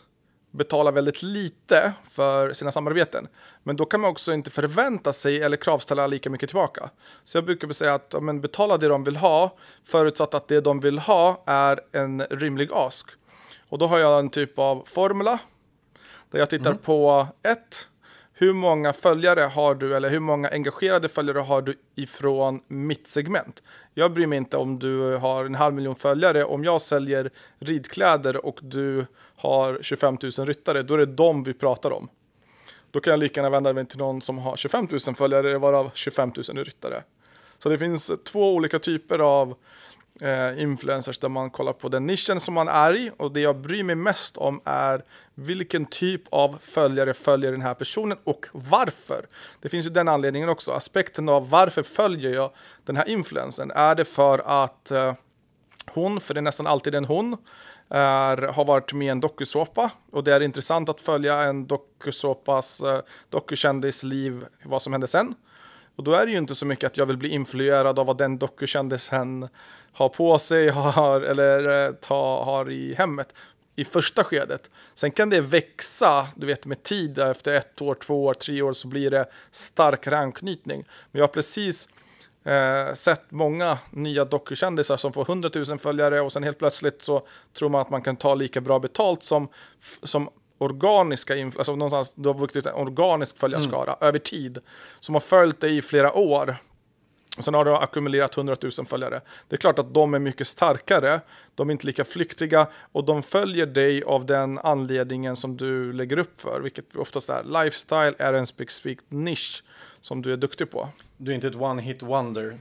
betala väldigt lite för sina samarbeten. Men då kan man också inte förvänta sig eller kravställa lika mycket tillbaka. Så jag brukar säga att ja, men betala det de vill ha förutsatt att det de vill ha är en rimlig ask. Och då har jag en typ av formula där jag tittar mm. på ett, hur många följare har du eller hur många engagerade följare har du ifrån mitt segment? Jag bryr mig inte om du har en halv miljon följare. Om jag säljer ridkläder och du har 25 000 ryttare, då är det dem vi pratar om. Då kan jag lika gärna vända mig till någon som har 25 000 följare, varav 25 000 ryttare. Så det finns två olika typer av eh, influencers där man kollar på den nischen som man är i och det jag bryr mig mest om är vilken typ av följare följer den här personen och varför. Det finns ju den anledningen också, aspekten av varför följer jag den här influencern? Är det för att eh, hon, för det är nästan alltid en hon, är, har varit med i en dokusåpa och det är intressant att följa en dokusåpas eh, dokukändis liv, vad som hände sen. Och då är det ju inte så mycket att jag vill bli influerad av vad den dokukändisen har på sig [laughs] har, eller eh, ta, har i hemmet i första skedet. Sen kan det växa, du vet med tid, efter ett år, två år, tre år så blir det starkare anknytning. Men jag har precis eh, sett många nya dokukändisar som får 100 000 följare och sen helt plötsligt så tror man att man kan ta lika bra betalt som, som organiska, alltså någonstans, du har vuxit en organisk följarskara mm. över tid som har följt dig i flera år. Sen har du ackumulerat 100 000 följare. Det är klart att de är mycket starkare, de är inte lika flyktiga och de följer dig av den anledningen som du lägger upp för, vilket oftast är lifestyle, är en specifik nisch som du är duktig på. Du är inte ett one hit wonder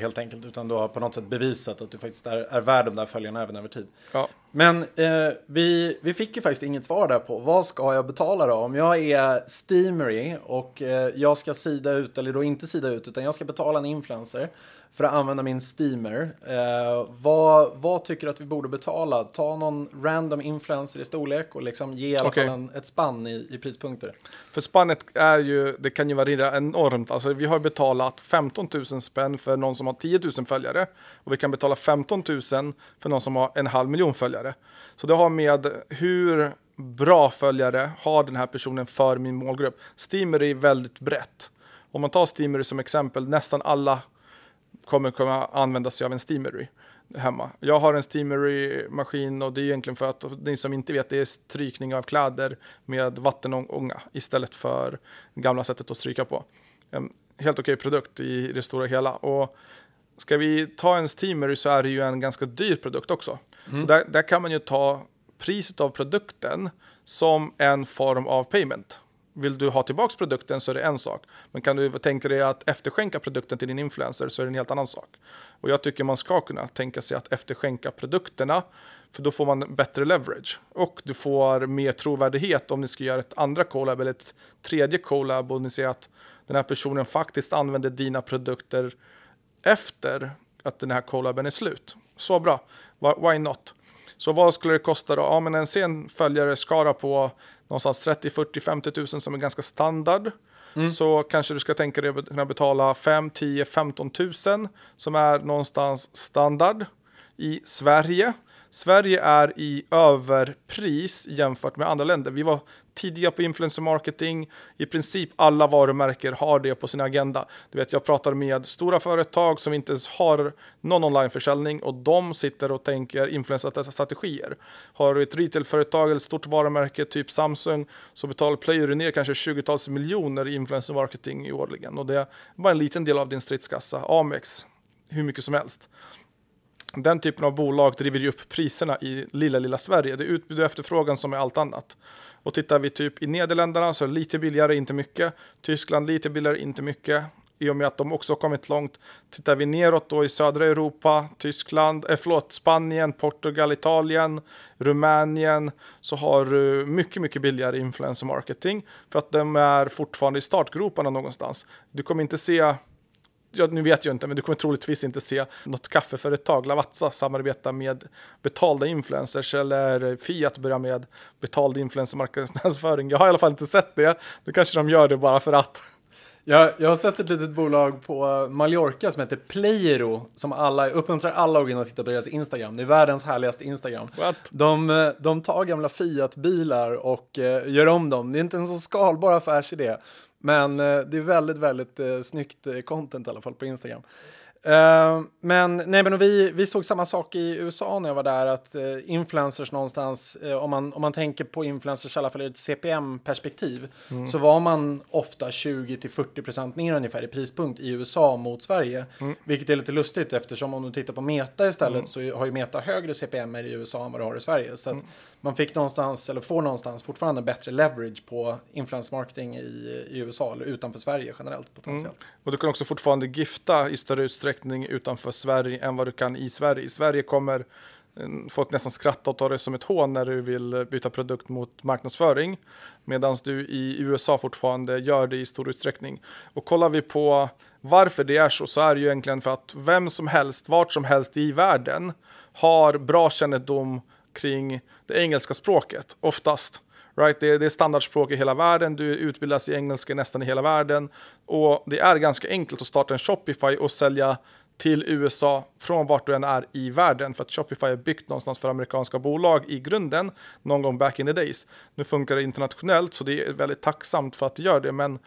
helt enkelt, utan du har på något sätt bevisat att du faktiskt är, är värd de där följarna även över tid. Ja. Men eh, vi, vi fick ju faktiskt inget svar där på vad ska jag betala då? Om jag är steamery och eh, jag ska sida ut, eller då inte sida ut, utan jag ska betala en influencer för att använda min steamer. Eh, vad, vad tycker du att vi borde betala? Ta någon random influencer i storlek och liksom ge i alla okay. fall en, ett spann i, i prispunkter. För spannet är ju, det kan ju variera enormt. Alltså vi har betalat 15 000 spänn för någon som har 10 000 följare och vi kan betala 15 000 för någon som har en halv miljon följare. Så det har med hur bra följare har den här personen för min målgrupp. Steamer är väldigt brett. Om man tar Steamer som exempel, nästan alla kommer kunna använda sig av en steamery hemma. Jag har en steamery-maskin och det är egentligen för att ni som inte vet, det är strykning av kläder med vattenånga istället för gamla sättet att stryka på. En helt okej produkt i det stora hela. Och ska vi ta en steamery så är det ju en ganska dyr produkt också. Mm. Där, där kan man ju ta priset av produkten som en form av payment vill du ha tillbaka produkten så är det en sak. Men kan du tänka dig att efterskänka produkten till din influencer så är det en helt annan sak. Och jag tycker man ska kunna tänka sig att efterskänka produkterna för då får man bättre leverage. Och du får mer trovärdighet om ni ska göra ett andra collab eller ett tredje collab och ni ser att den här personen faktiskt använder dina produkter efter att den här collaben är slut. Så bra, why not? Så vad skulle det kosta då? Ja, men en sen följare skara på någonstans 30, 40, 50 000 som är ganska standard. Mm. Så kanske du ska tänka dig att kunna betala 5, 10, 15 000 som är någonstans standard i Sverige. Sverige är i överpris jämfört med andra länder. Vi var tidiga på influencer marketing. I princip alla varumärken har det på sin agenda. Du vet, jag pratar med stora företag som inte ens har någon onlineförsäljning och de sitter och tänker influencerstrategier. Har du ett retailföretag eller stort varumärke, typ Samsung, så betalar plöjer du ner kanske 20-tals miljoner i influencer marketing årligen och det är bara en liten del av din stridskassa. Amex, hur mycket som helst den typen av bolag driver ju upp priserna i lilla, lilla Sverige. Det är utbud och efterfrågan som är allt annat. Och tittar vi typ i Nederländerna så är det lite billigare, inte mycket. Tyskland lite billigare, inte mycket. I och med att de också har kommit långt. Tittar vi neråt då i södra Europa, Tyskland, eh, förlåt, Spanien, Portugal, Italien, Rumänien så har du mycket, mycket billigare influencer marketing för att de är fortfarande i startgroparna någonstans. Du kommer inte se ja, nu vet jag inte, men du kommer troligtvis inte se något kaffeföretag, Lavazza, samarbeta med betalda influencers eller Fiat börja med betald influencermarknadsföring. Jag har i alla fall inte sett det. Då kanske de gör det bara för att. Jag, jag har sett ett litet bolag på Mallorca som heter Playero som alla, uppmuntrar alla att gå in och titta på deras Instagram. Det är världens härligaste Instagram. What? De, de tar gamla Fiat-bilar och uh, gör om dem. Det är inte en så skalbar affärsidé. Men uh, det är väldigt, väldigt uh, snyggt content i alla fall på Instagram. Uh, men nej, men vi, vi såg samma sak i USA när jag var där, att uh, influencers någonstans, uh, om, man, om man tänker på influencers i alla fall ur ett CPM-perspektiv, mm. så var man ofta 20-40% ner ungefär i prispunkt i USA mot Sverige. Mm. Vilket är lite lustigt eftersom om du tittar på Meta istället mm. så har ju Meta högre CPM i USA än vad du har i Sverige. Så att mm man fick någonstans, eller får någonstans fortfarande bättre leverage på influence marketing i, i USA, eller utanför Sverige generellt potentiellt. Mm. Och du kan också fortfarande gifta i större utsträckning utanför Sverige än vad du kan i Sverige. I Sverige kommer mm, folk nästan skratta och ta det som ett hån när du vill byta produkt mot marknadsföring. Medan du i USA fortfarande gör det i stor utsträckning. Och kollar vi på varför det är så, så är det ju egentligen för att vem som helst, vart som helst i världen har bra kännedom kring det engelska språket, oftast. Right? Det, det är standardspråk i hela världen, du utbildas i engelska nästan i hela världen. Och det är ganska enkelt att starta en Shopify och sälja till USA från vart du än är i världen. För att Shopify är byggt någonstans för amerikanska bolag i grunden, någon gång back in the days. Nu funkar det internationellt, så det är väldigt tacksamt för att det gör det. Men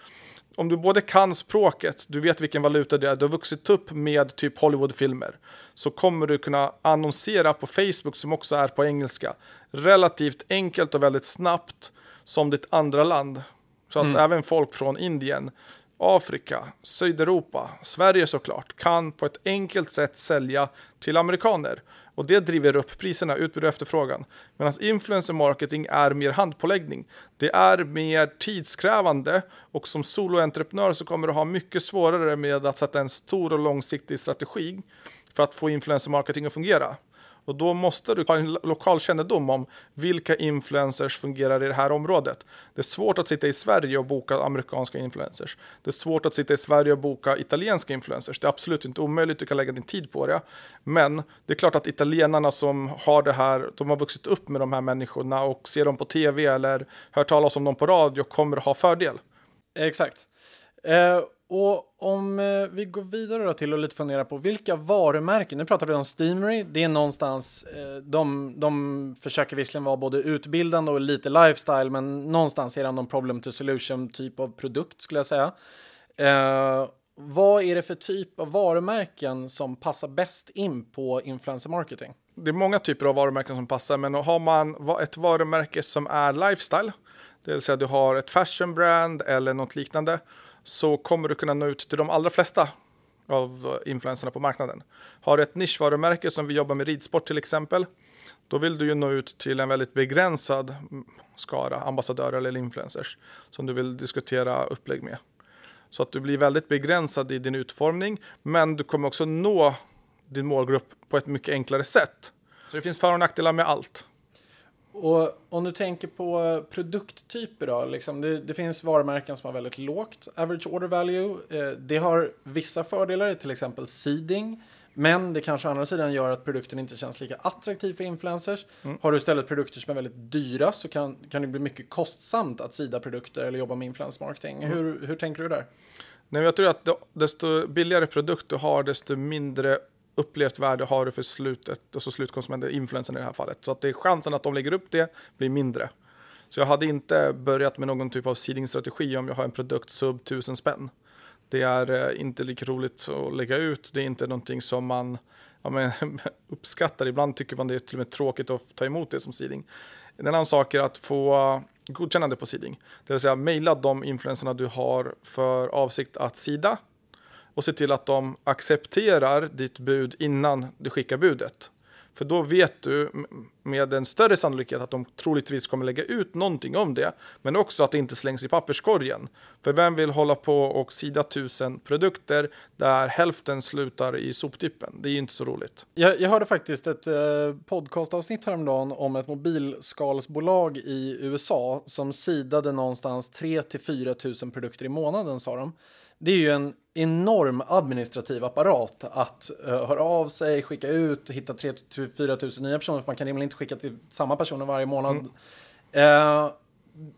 om du både kan språket, du vet vilken valuta det är, du har vuxit upp med typ Hollywoodfilmer, så kommer du kunna annonsera på Facebook som också är på engelska. Relativt enkelt och väldigt snabbt som ditt andra land. Så att mm. även folk från Indien, Afrika, Sydeuropa, Sverige såklart, kan på ett enkelt sätt sälja till amerikaner. Och det driver upp priserna, utbud och efterfrågan. Medan influencer marketing är mer handpåläggning. Det är mer tidskrävande och som soloentreprenör så kommer du ha mycket svårare med att sätta en stor och långsiktig strategi för att få influencer marketing att fungera. Och då måste du ha en lokal kännedom om vilka influencers fungerar i det här området. Det är svårt att sitta i Sverige och boka amerikanska influencers. Det är svårt att sitta i Sverige och boka italienska influencers. Det är absolut inte omöjligt, du kan lägga din tid på det. Men det är klart att italienarna som har det här, de har vuxit upp med de här människorna och ser dem på tv eller hör talas om dem på radio kommer att ha fördel. Exakt. Uh, och om eh, vi går vidare då till att lite fundera på vilka varumärken, nu pratar vi om Steamery, det är någonstans, eh, de, de försöker visserligen vara både utbildande och lite lifestyle, men någonstans är det någon problem to solution typ av produkt skulle jag säga. Eh, vad är det för typ av varumärken som passar bäst in på influencer marketing? Det är många typer av varumärken som passar, men har man ett varumärke som är lifestyle, det vill säga du har ett fashion brand eller något liknande, så kommer du kunna nå ut till de allra flesta av influenserna på marknaden. Har du ett nischvarumärke som vi jobbar med ridsport till exempel, då vill du ju nå ut till en väldigt begränsad skara ambassadörer eller influencers som du vill diskutera upplägg med. Så att du blir väldigt begränsad i din utformning, men du kommer också nå din målgrupp på ett mycket enklare sätt. Så det finns för och nackdelar med allt. Och om du tänker på produkttyper då, liksom det, det, finns varumärken som har väldigt lågt average order value. Eh, det har vissa fördelar, till exempel seeding. Men det kanske å andra sidan gör att produkten inte känns lika attraktiv för influencers. Mm. Har du istället produkter som är väldigt dyra så kan, kan det bli mycket kostsamt att sida produkter eller jobba med influence marketing. Mm. Hur, hur tänker du där? Nej, jag tror att desto billigare produkt du har, desto mindre upplevt värde har du för slutet, alltså slutkonsumenten, influensen i det här fallet. Så att det är chansen att de lägger upp det blir mindre. Så jag hade inte börjat med någon typ av seeding-strategi om jag har en produkt sub 1000 spänn. Det är eh, inte lika roligt att lägga ut, det är inte någonting som man ja, men, [laughs] uppskattar. Ibland tycker man det är till och med tråkigt att ta emot det som seeding. En annan sak är att få godkännande på seeding. Det vill säga mejla de influenserna du har för avsikt att sida och se till att de accepterar ditt bud innan du skickar budet. För då vet du med en större sannolikhet att de troligtvis kommer lägga ut någonting om det, men också att det inte slängs i papperskorgen. För vem vill hålla på och sida tusen produkter där hälften slutar i soptippen? Det är ju inte så roligt. Jag, jag hörde faktiskt ett eh, podcastavsnitt häromdagen om ett mobilskalsbolag i USA som sidade någonstans 3 till 4 000 produkter i månaden sa de. Det är ju en enorm administrativ apparat att uh, höra av sig, skicka ut, hitta 3 4 000 nya personer, för man kan rimligen inte skicka till samma personer varje månad. Mm. Uh,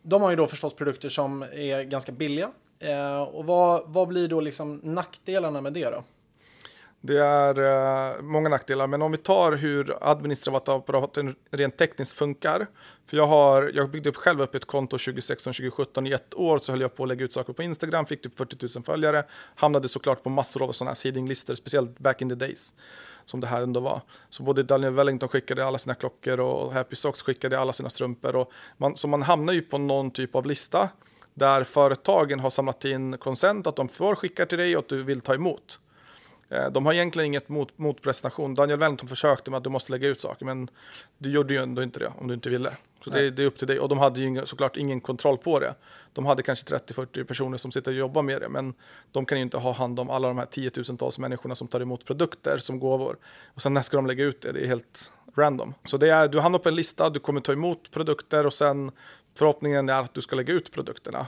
de har ju då förstås produkter som är ganska billiga. Uh, och vad, vad blir då liksom nackdelarna med det då? Det är uh, många nackdelar, men om vi tar hur administrativa rent tekniskt funkar. För jag har, jag byggde upp själv upp ett konto 2016-2017 i ett år så höll jag på att lägga ut saker på Instagram, fick typ 40 000 följare, hamnade såklart på massor av sådana här seedinglistor, speciellt back in the days som det här ändå var. Så både Daniel Wellington skickade alla sina klockor och Happy Socks skickade alla sina strumpor. Och man, så man hamnar ju på någon typ av lista där företagen har samlat in konsent att de får skicka till dig och att du vill ta emot. Eh, de har egentligen inget mot, motprestation. Daniel Wellington försökte med att du måste lägga ut saker, men du gjorde ju ändå inte det om du inte ville. Så det, det, är upp till dig. Och de hade ju såklart ingen kontroll på det. De hade kanske 30-40 personer som sitter och jobbar med det, men de kan ju inte ha hand om alla de här tiotusentals människorna som tar emot produkter som gåvor. Och sen när ska de lägga ut det? Det är helt random. Så det är, du hamnar på en lista, du kommer ta emot produkter och sen förhoppningen är att du ska lägga ut produkterna.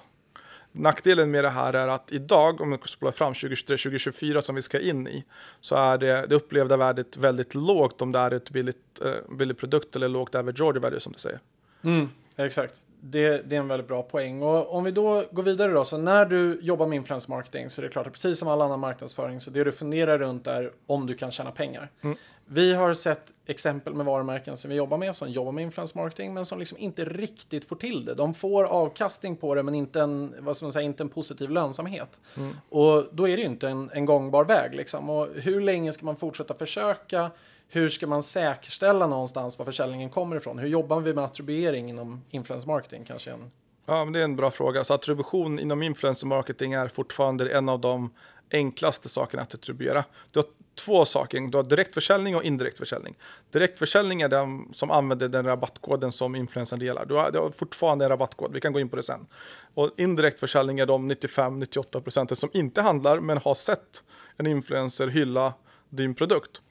Nackdelen med det här är att idag, om vi spolar fram 2023-2024 som vi ska in i, så är det, det upplevda värdet väldigt lågt om det är ett billigt, eh, billig produkt eller lågt average order value som du säger. Mm, exakt. Det, det, är en väldigt bra poäng. Och om vi då går vidare då, så när du jobbar med influence marketing så är det klart att precis som all annan marknadsföring så det du funderar runt är om du kan tjäna pengar. Mm. Vi har sett exempel med varumärken som vi jobbar med, som jobbar med influence marketing, men som liksom inte riktigt får till det. De får avkastning på det, men inte en, vad ska man säga, inte en positiv lönsamhet. Mm. Och då är det ju inte en, en gångbar väg. Liksom. Och hur länge ska man fortsätta försöka? Hur ska man säkerställa någonstans var försäljningen kommer ifrån? Hur jobbar vi med attribuering inom influence marketing? Kanske en... Ja, men det är en bra fråga. Så attribution inom influencer marketing är fortfarande en av de enklaste sakerna att attribuera. Du har två saker. Du har direktförsäljning och indirekt försäljning. Direktförsäljning är den som använder den rabattkoden som influencern delar. Du har, du har fortfarande en rabattkod, vi kan gå in på det sen. Och indirekt försäljning är de 95-98 % som inte handlar men har sett en influencer hylla din produkt.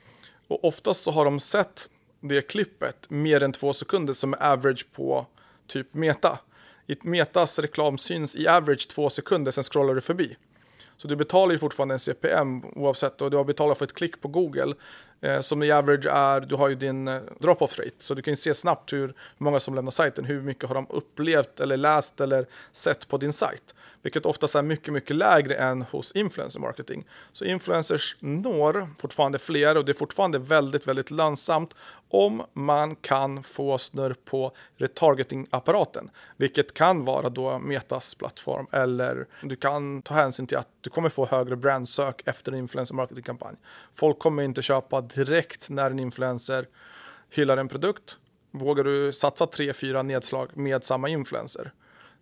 Och oftast så har de sett det klippet mer än två sekunder som är average på typ Meta. I Metas reklam syns i average två sekunder, sen scrollar du förbi. Så du betalar ju fortfarande en CPM oavsett och du har betalat för ett klick på Google eh, som i average är, du har ju din eh, drop-off rate. Så du kan ju se snabbt hur många som lämnar sajten, hur mycket har de upplevt eller läst eller sett på din sajt vilket oftast är mycket, mycket lägre än hos influencer marketing. Så influencers når fortfarande fler och det är fortfarande väldigt, väldigt lönsamt om man kan få snurr på retargeting-apparaten, vilket kan vara då Metas plattform eller du kan ta hänsyn till att du kommer få högre brandsök efter en influencer marketing-kampanj. Folk kommer inte köpa direkt när en influencer hyllar en produkt. Vågar du satsa tre, fyra nedslag med samma influencer?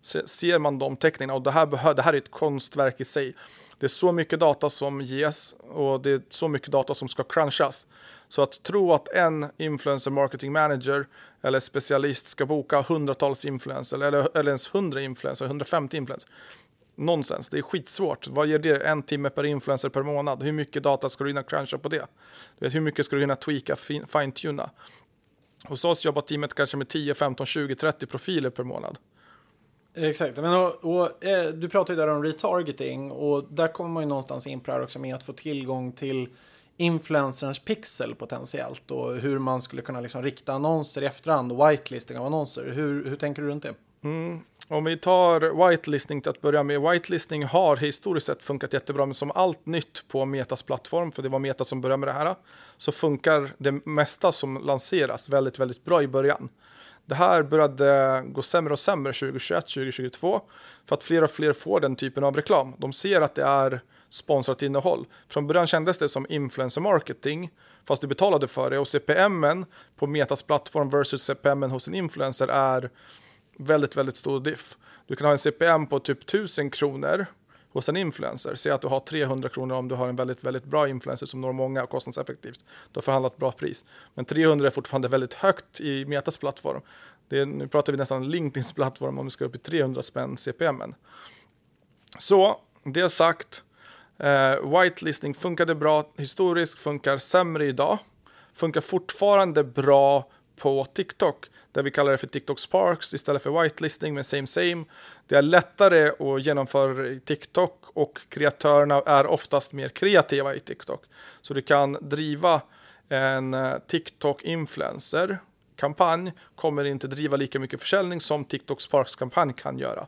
Ser man de teckningarna och det här, det här är ett konstverk i sig. Det är så mycket data som ges och det är så mycket data som ska crunchas. Så att tro att en influencer marketing manager eller specialist ska boka hundratals influencers eller, eller ens hundra influencers, 150 influencers. Nonsens, det är skitsvårt. Vad ger det? En timme per influencer per månad. Hur mycket data ska du hinna cruncha på det? Du vet, hur mycket ska du hinna tweaka, fine-tuna? Hos oss jobbar teamet kanske med 10, 15, 20, 30 profiler per månad. Exakt, men och, och eh, du pratade ju där om retargeting och där kommer man ju någonstans in på det här också med att få tillgång till influencerns pixel potentiellt och hur man skulle kunna liksom rikta annonser i efterhand och whitelisting av annonser. Hur, hur tänker du runt det? Mm. Om vi tar whitelisting till att börja med. Whitelisting har historiskt sett funkat jättebra, men som allt nytt på Metas plattform, för det var Meta som började med det här, så funkar det mesta som lanseras väldigt, väldigt bra i början. Det här började gå sämre och sämre 2021, 2022 för att fler och fler får den typen av reklam. De ser att det är sponsrat innehåll. Från början kändes det som influencer marketing fast du betalade för det och CPM på Metas plattform versus CPM hos en influencer är väldigt, väldigt stor diff. Du kan ha en CPM på typ 1000 kronor hos en influencer. Säg att du har 300 kronor om du har en väldigt, väldigt bra influencer som når många och kostnadseffektivt. Du har förhandlat bra pris. Men 300 är fortfarande väldigt högt i Metas plattform. Det är, nu pratar vi nästan LinkedIns plattform om vi ska upp i 300 spänn CPM. Så, det sagt. Eh, whitelisting funkade bra historiskt, funkar sämre idag. Funkar fortfarande bra på TikTok där vi kallar det för TikTok Sparks istället för whitelisting med same same. Det är lättare att genomföra i TikTok och kreatörerna är oftast mer kreativa i TikTok. Så du kan driva en eh, TikTok-influencer kampanj kommer inte driva lika mycket försäljning som TikTok Sparks kampanj kan göra.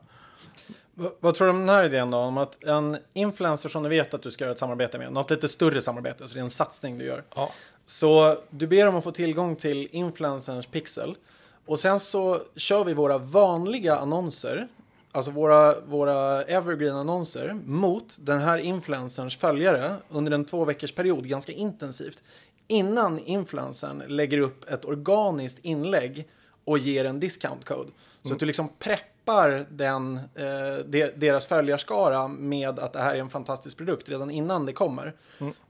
V vad tror du om den här idén då? Om att en influencer som du vet att du ska göra ett samarbete med, något lite större samarbete, så det är en satsning du gör. Ja. Så du ber om att få tillgång till influencerns pixel. Och sen så kör vi våra vanliga annonser, alltså våra, våra evergreen-annonser, mot den här influencerns följare under en två veckors period ganska intensivt. Innan influencern lägger upp ett organiskt inlägg och ger en discount code. Så att du liksom preppar den, eh, de, deras följarskara med att det här är en fantastisk produkt redan innan det kommer.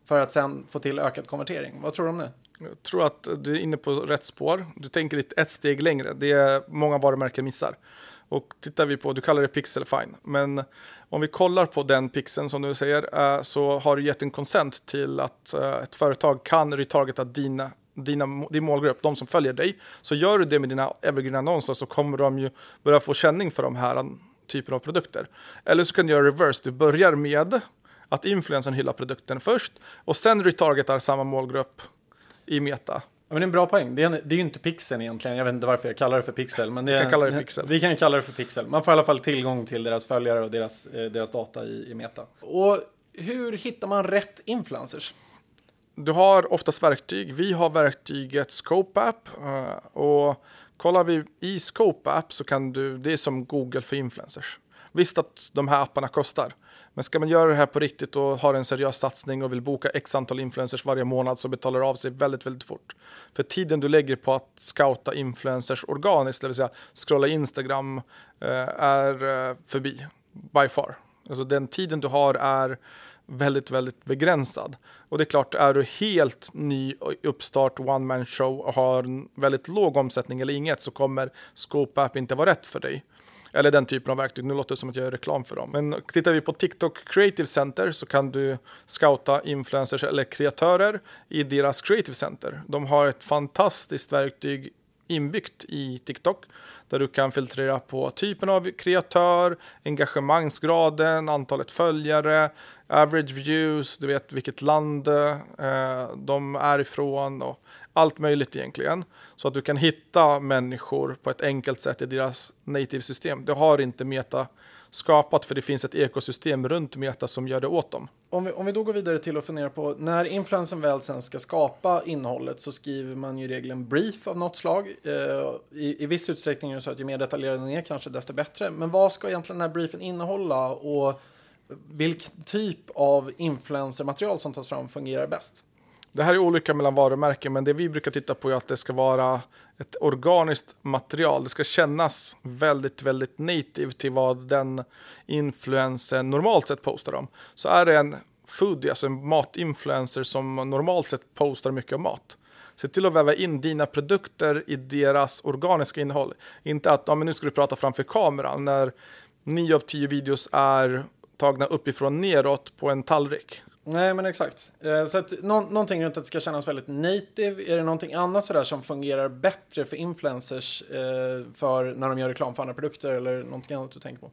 För att sen få till ökad konvertering. Vad tror du om det? Jag tror att du är inne på rätt spår. Du tänker lite ett steg längre. Det är många varumärken missar. Och tittar vi på, du kallar det pixel, fine. Men om vi kollar på den pixeln som du säger eh, så har du gett en consent till att eh, ett företag kan retargeta dina, dina, din målgrupp, de som följer dig. Så gör du det med dina evergreen-annonser så kommer de ju börja få känning för de här typen av produkter. Eller så kan du göra reverse, du börjar med att influensen hyllar produkten först och sen retargetar samma målgrupp i meta. Ja, men det är en bra poäng. Det är, det är ju inte pixeln egentligen. Jag vet inte varför jag kallar det för pixel. Men det Vi kan är, kalla det pixel. Vi kan kalla det för pixel. Man får i alla fall tillgång till deras följare och deras, eh, deras data i, i Meta. Och hur hittar man rätt influencers? Du har oftast verktyg. Vi har verktyget Scope App. Eh, och kollar vi i Scope App så kan du, det är som Google för influencers. Visst att de här apparna kostar. Men ska man göra det här på riktigt och har en seriös satsning och vill boka x antal influencers varje månad så betalar det av sig väldigt, väldigt fort. För tiden du lägger på att scouta influencers organiskt, det vill säga scrolla Instagram, eh, är eh, förbi by far. Alltså den tiden du har är väldigt, väldigt begränsad. Och det är klart, är du helt ny uppstart, one man show och har en väldigt låg omsättning eller inget så kommer Scope App inte vara rätt för dig. Eller den typen av verktyg. Nu låter det som att jag gör reklam för dem. Men tittar vi på TikTok Creative Center så kan du scouta influencers eller kreatörer i deras Creative Center. De har ett fantastiskt verktyg inbyggt i TikTok där du kan filtrera på typen av kreatör, engagemangsgraden, antalet följare, average views, du vet vilket land eh, de är ifrån och allt möjligt egentligen. Så att du kan hitta människor på ett enkelt sätt i deras native-system. Det har inte Meta skapat för det finns ett ekosystem runt Meta som gör det åt dem. Om vi, om vi då går vidare till att fundera på när influensen väl sen ska skapa innehållet så skriver man ju regeln brief av något slag. Eh, i, I viss utsträckning är det så att ju mer detaljerad den är kanske desto bättre. Men vad ska egentligen den här briefen innehålla och vilken typ av influencermaterial som tas fram fungerar bäst? Det här är olika mellan varumärken, men det vi brukar titta på är att det ska vara ett organiskt material. Det ska kännas väldigt, väldigt native till vad den influensen normalt sett postar om. Så är det en foodie, alltså en matinfluencer som normalt sett postar mycket om mat. Se till att väva in dina produkter i deras organiska innehåll. Inte att ja, men nu ska du prata framför kameran när nio av tio videos är tagna uppifrån neråt på en tallrik. Nej, men exakt. Eh, så att nå någonting runt att det ska kännas väldigt native. Är det någonting annat sådär som fungerar bättre för influencers eh, för när de gör reklam för andra produkter eller någonting annat du tänker på?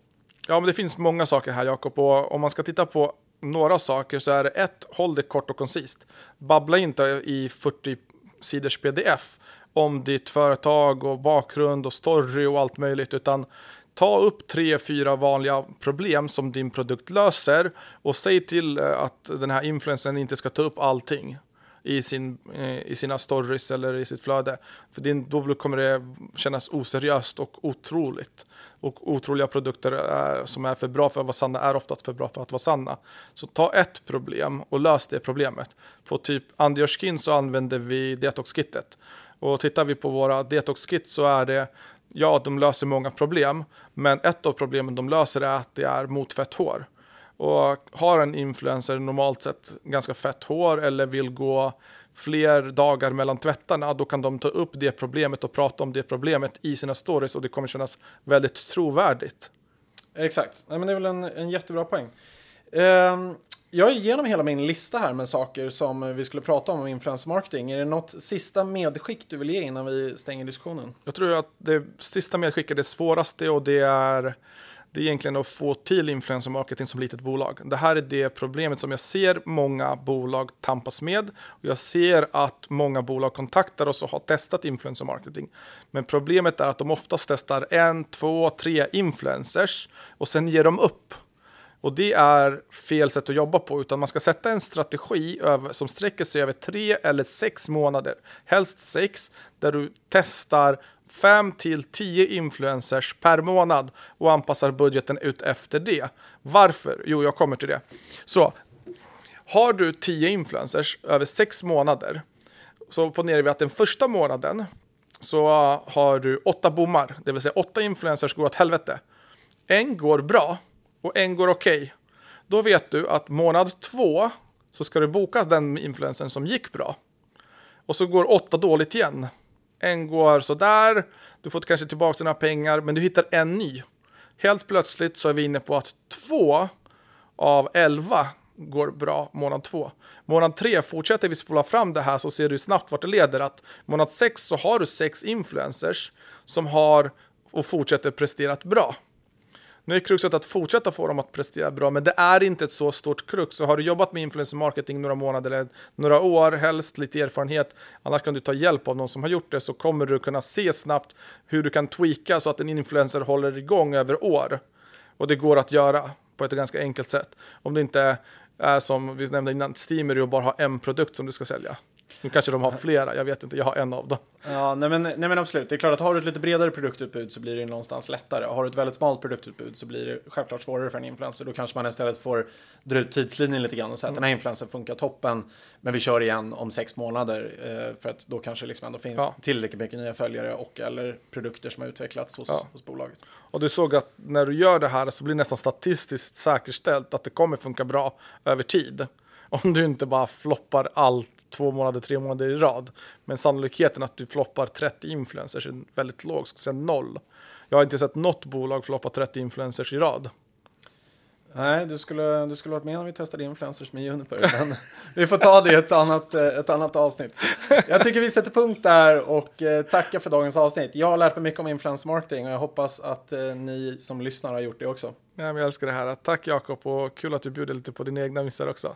Ja, men det finns många saker här, Jakob. Och om man ska titta på några saker så är det ett, håll det kort och koncist. Babbla inte i 40 sidors pdf om ditt företag och bakgrund och story och allt möjligt, utan ta upp tre, fyra vanliga problem som din produkt löser och säg till eh, att den här influencern inte ska ta upp allting i, sin, eh, i sina stories eller i sitt flöde. För din, då kommer det kännas oseriöst och otroligt. Och otroliga produkter är, som är för bra för att vara sanna är oftast för bra för att vara sanna. Så ta ett problem och lös det problemet. På typ Andior Skin så använder vi Detox-kittet. Och tittar vi på våra Detox-kit så är det Ja, de löser många problem, men ett av problemen de löser är att det är mot fett hår. Och har en influencer normalt sett ganska fett hår eller vill gå fler dagar mellan tvättarna, då kan de ta upp det problemet och prata om det problemet i sina stories och det kommer kännas väldigt trovärdigt. Exakt, Nej, men det är väl en, en jättebra poäng. Um, jag är igenom hela min lista här med saker som vi skulle prata om om influencer marketing. Är det något sista medskick du vill ge innan vi stänger diskussionen? Jag tror att det sista medskicket är det svåraste och det är det är egentligen att få till influencer marketing som litet bolag. Det här är det problemet som jag ser många bolag tampas med. Och jag ser att många bolag kontaktar oss och har testat influencer marketing. Men problemet är att de oftast testar en, två, tre influencers och sen ger de upp. Och det är fel sätt att jobba på, utan man ska sätta en strategi över, som sträcker sig över tre eller sex månader, helst sex, där du testar 5 till 10 influencers per månad och anpassar budgeten ut efter det. Varför? Jo, jag kommer till det. Så har du 10 influencers över 6 månader så ponerar vi att den första månaden så har du 8 bommar, det vill säga 8 influencers går åt helvete. En går bra och en går okej. Okay. Då vet du att månad två så ska du boka den influencern som gick bra. Och så går åtta dåligt igen en går sådär, du får kanske tillbaka dina pengar, men du hittar en ny. Helt plötsligt så är vi inne på att två av elva går bra månad två. Månad tre fortsätter vi spola fram det här så ser du snabbt vart det leder. Att månad sex så har du sex influencers som har och fortsätter presterat bra. Nu är kruxet att fortsätta få dem att prestera bra, men det är inte ett så stort krux. Så har du jobbat med influencer marketing några månader eller några år, helst lite erfarenhet, annars kan du ta hjälp av någon som har gjort det, så kommer du kunna se snabbt hur du kan tweaka så att en influencer håller igång över år. Och det går att göra på ett ganska enkelt sätt. Om det inte är som vi nämnde innan, Steamer och bara ha en produkt som du ska sälja. Nu kanske de har flera, jag vet inte, jag har en av dem. Ja, nej men, nej men absolut. Det är klart att har du ett lite bredare produktutbud så blir det någonstans lättare. Har du ett väldigt smalt produktutbud så blir det självklart svårare för en influencer. Då kanske man istället får dra ut tidslinjen lite grann och säga mm. att den här influensen funkar toppen, men vi kör igen om sex månader eh, för att då kanske liksom ändå finns ja. tillräckligt mycket nya följare och eller produkter som har utvecklats hos, ja. hos bolaget. Och du såg att när du gör det här så blir det nästan statistiskt säkerställt att det kommer funka bra över tid [laughs] om du inte bara floppar allt två månader, tre månader i rad. Men sannolikheten att du floppar 30 influencers är väldigt låg, ska säga noll. Jag har inte sett något bolag floppa 30 influencers i rad. Nej, du skulle, du skulle varit med när vi testade influencers med Juniper. Men [laughs] vi får ta det i ett annat, ett annat avsnitt. Jag tycker vi sätter punkt där och eh, tackar för dagens avsnitt. Jag har lärt mig mycket om influencer marketing och jag hoppas att eh, ni som lyssnar har gjort det också. Ja, jag älskar det här. Tack Jakob och kul att du bjuder lite på dina egna missar också.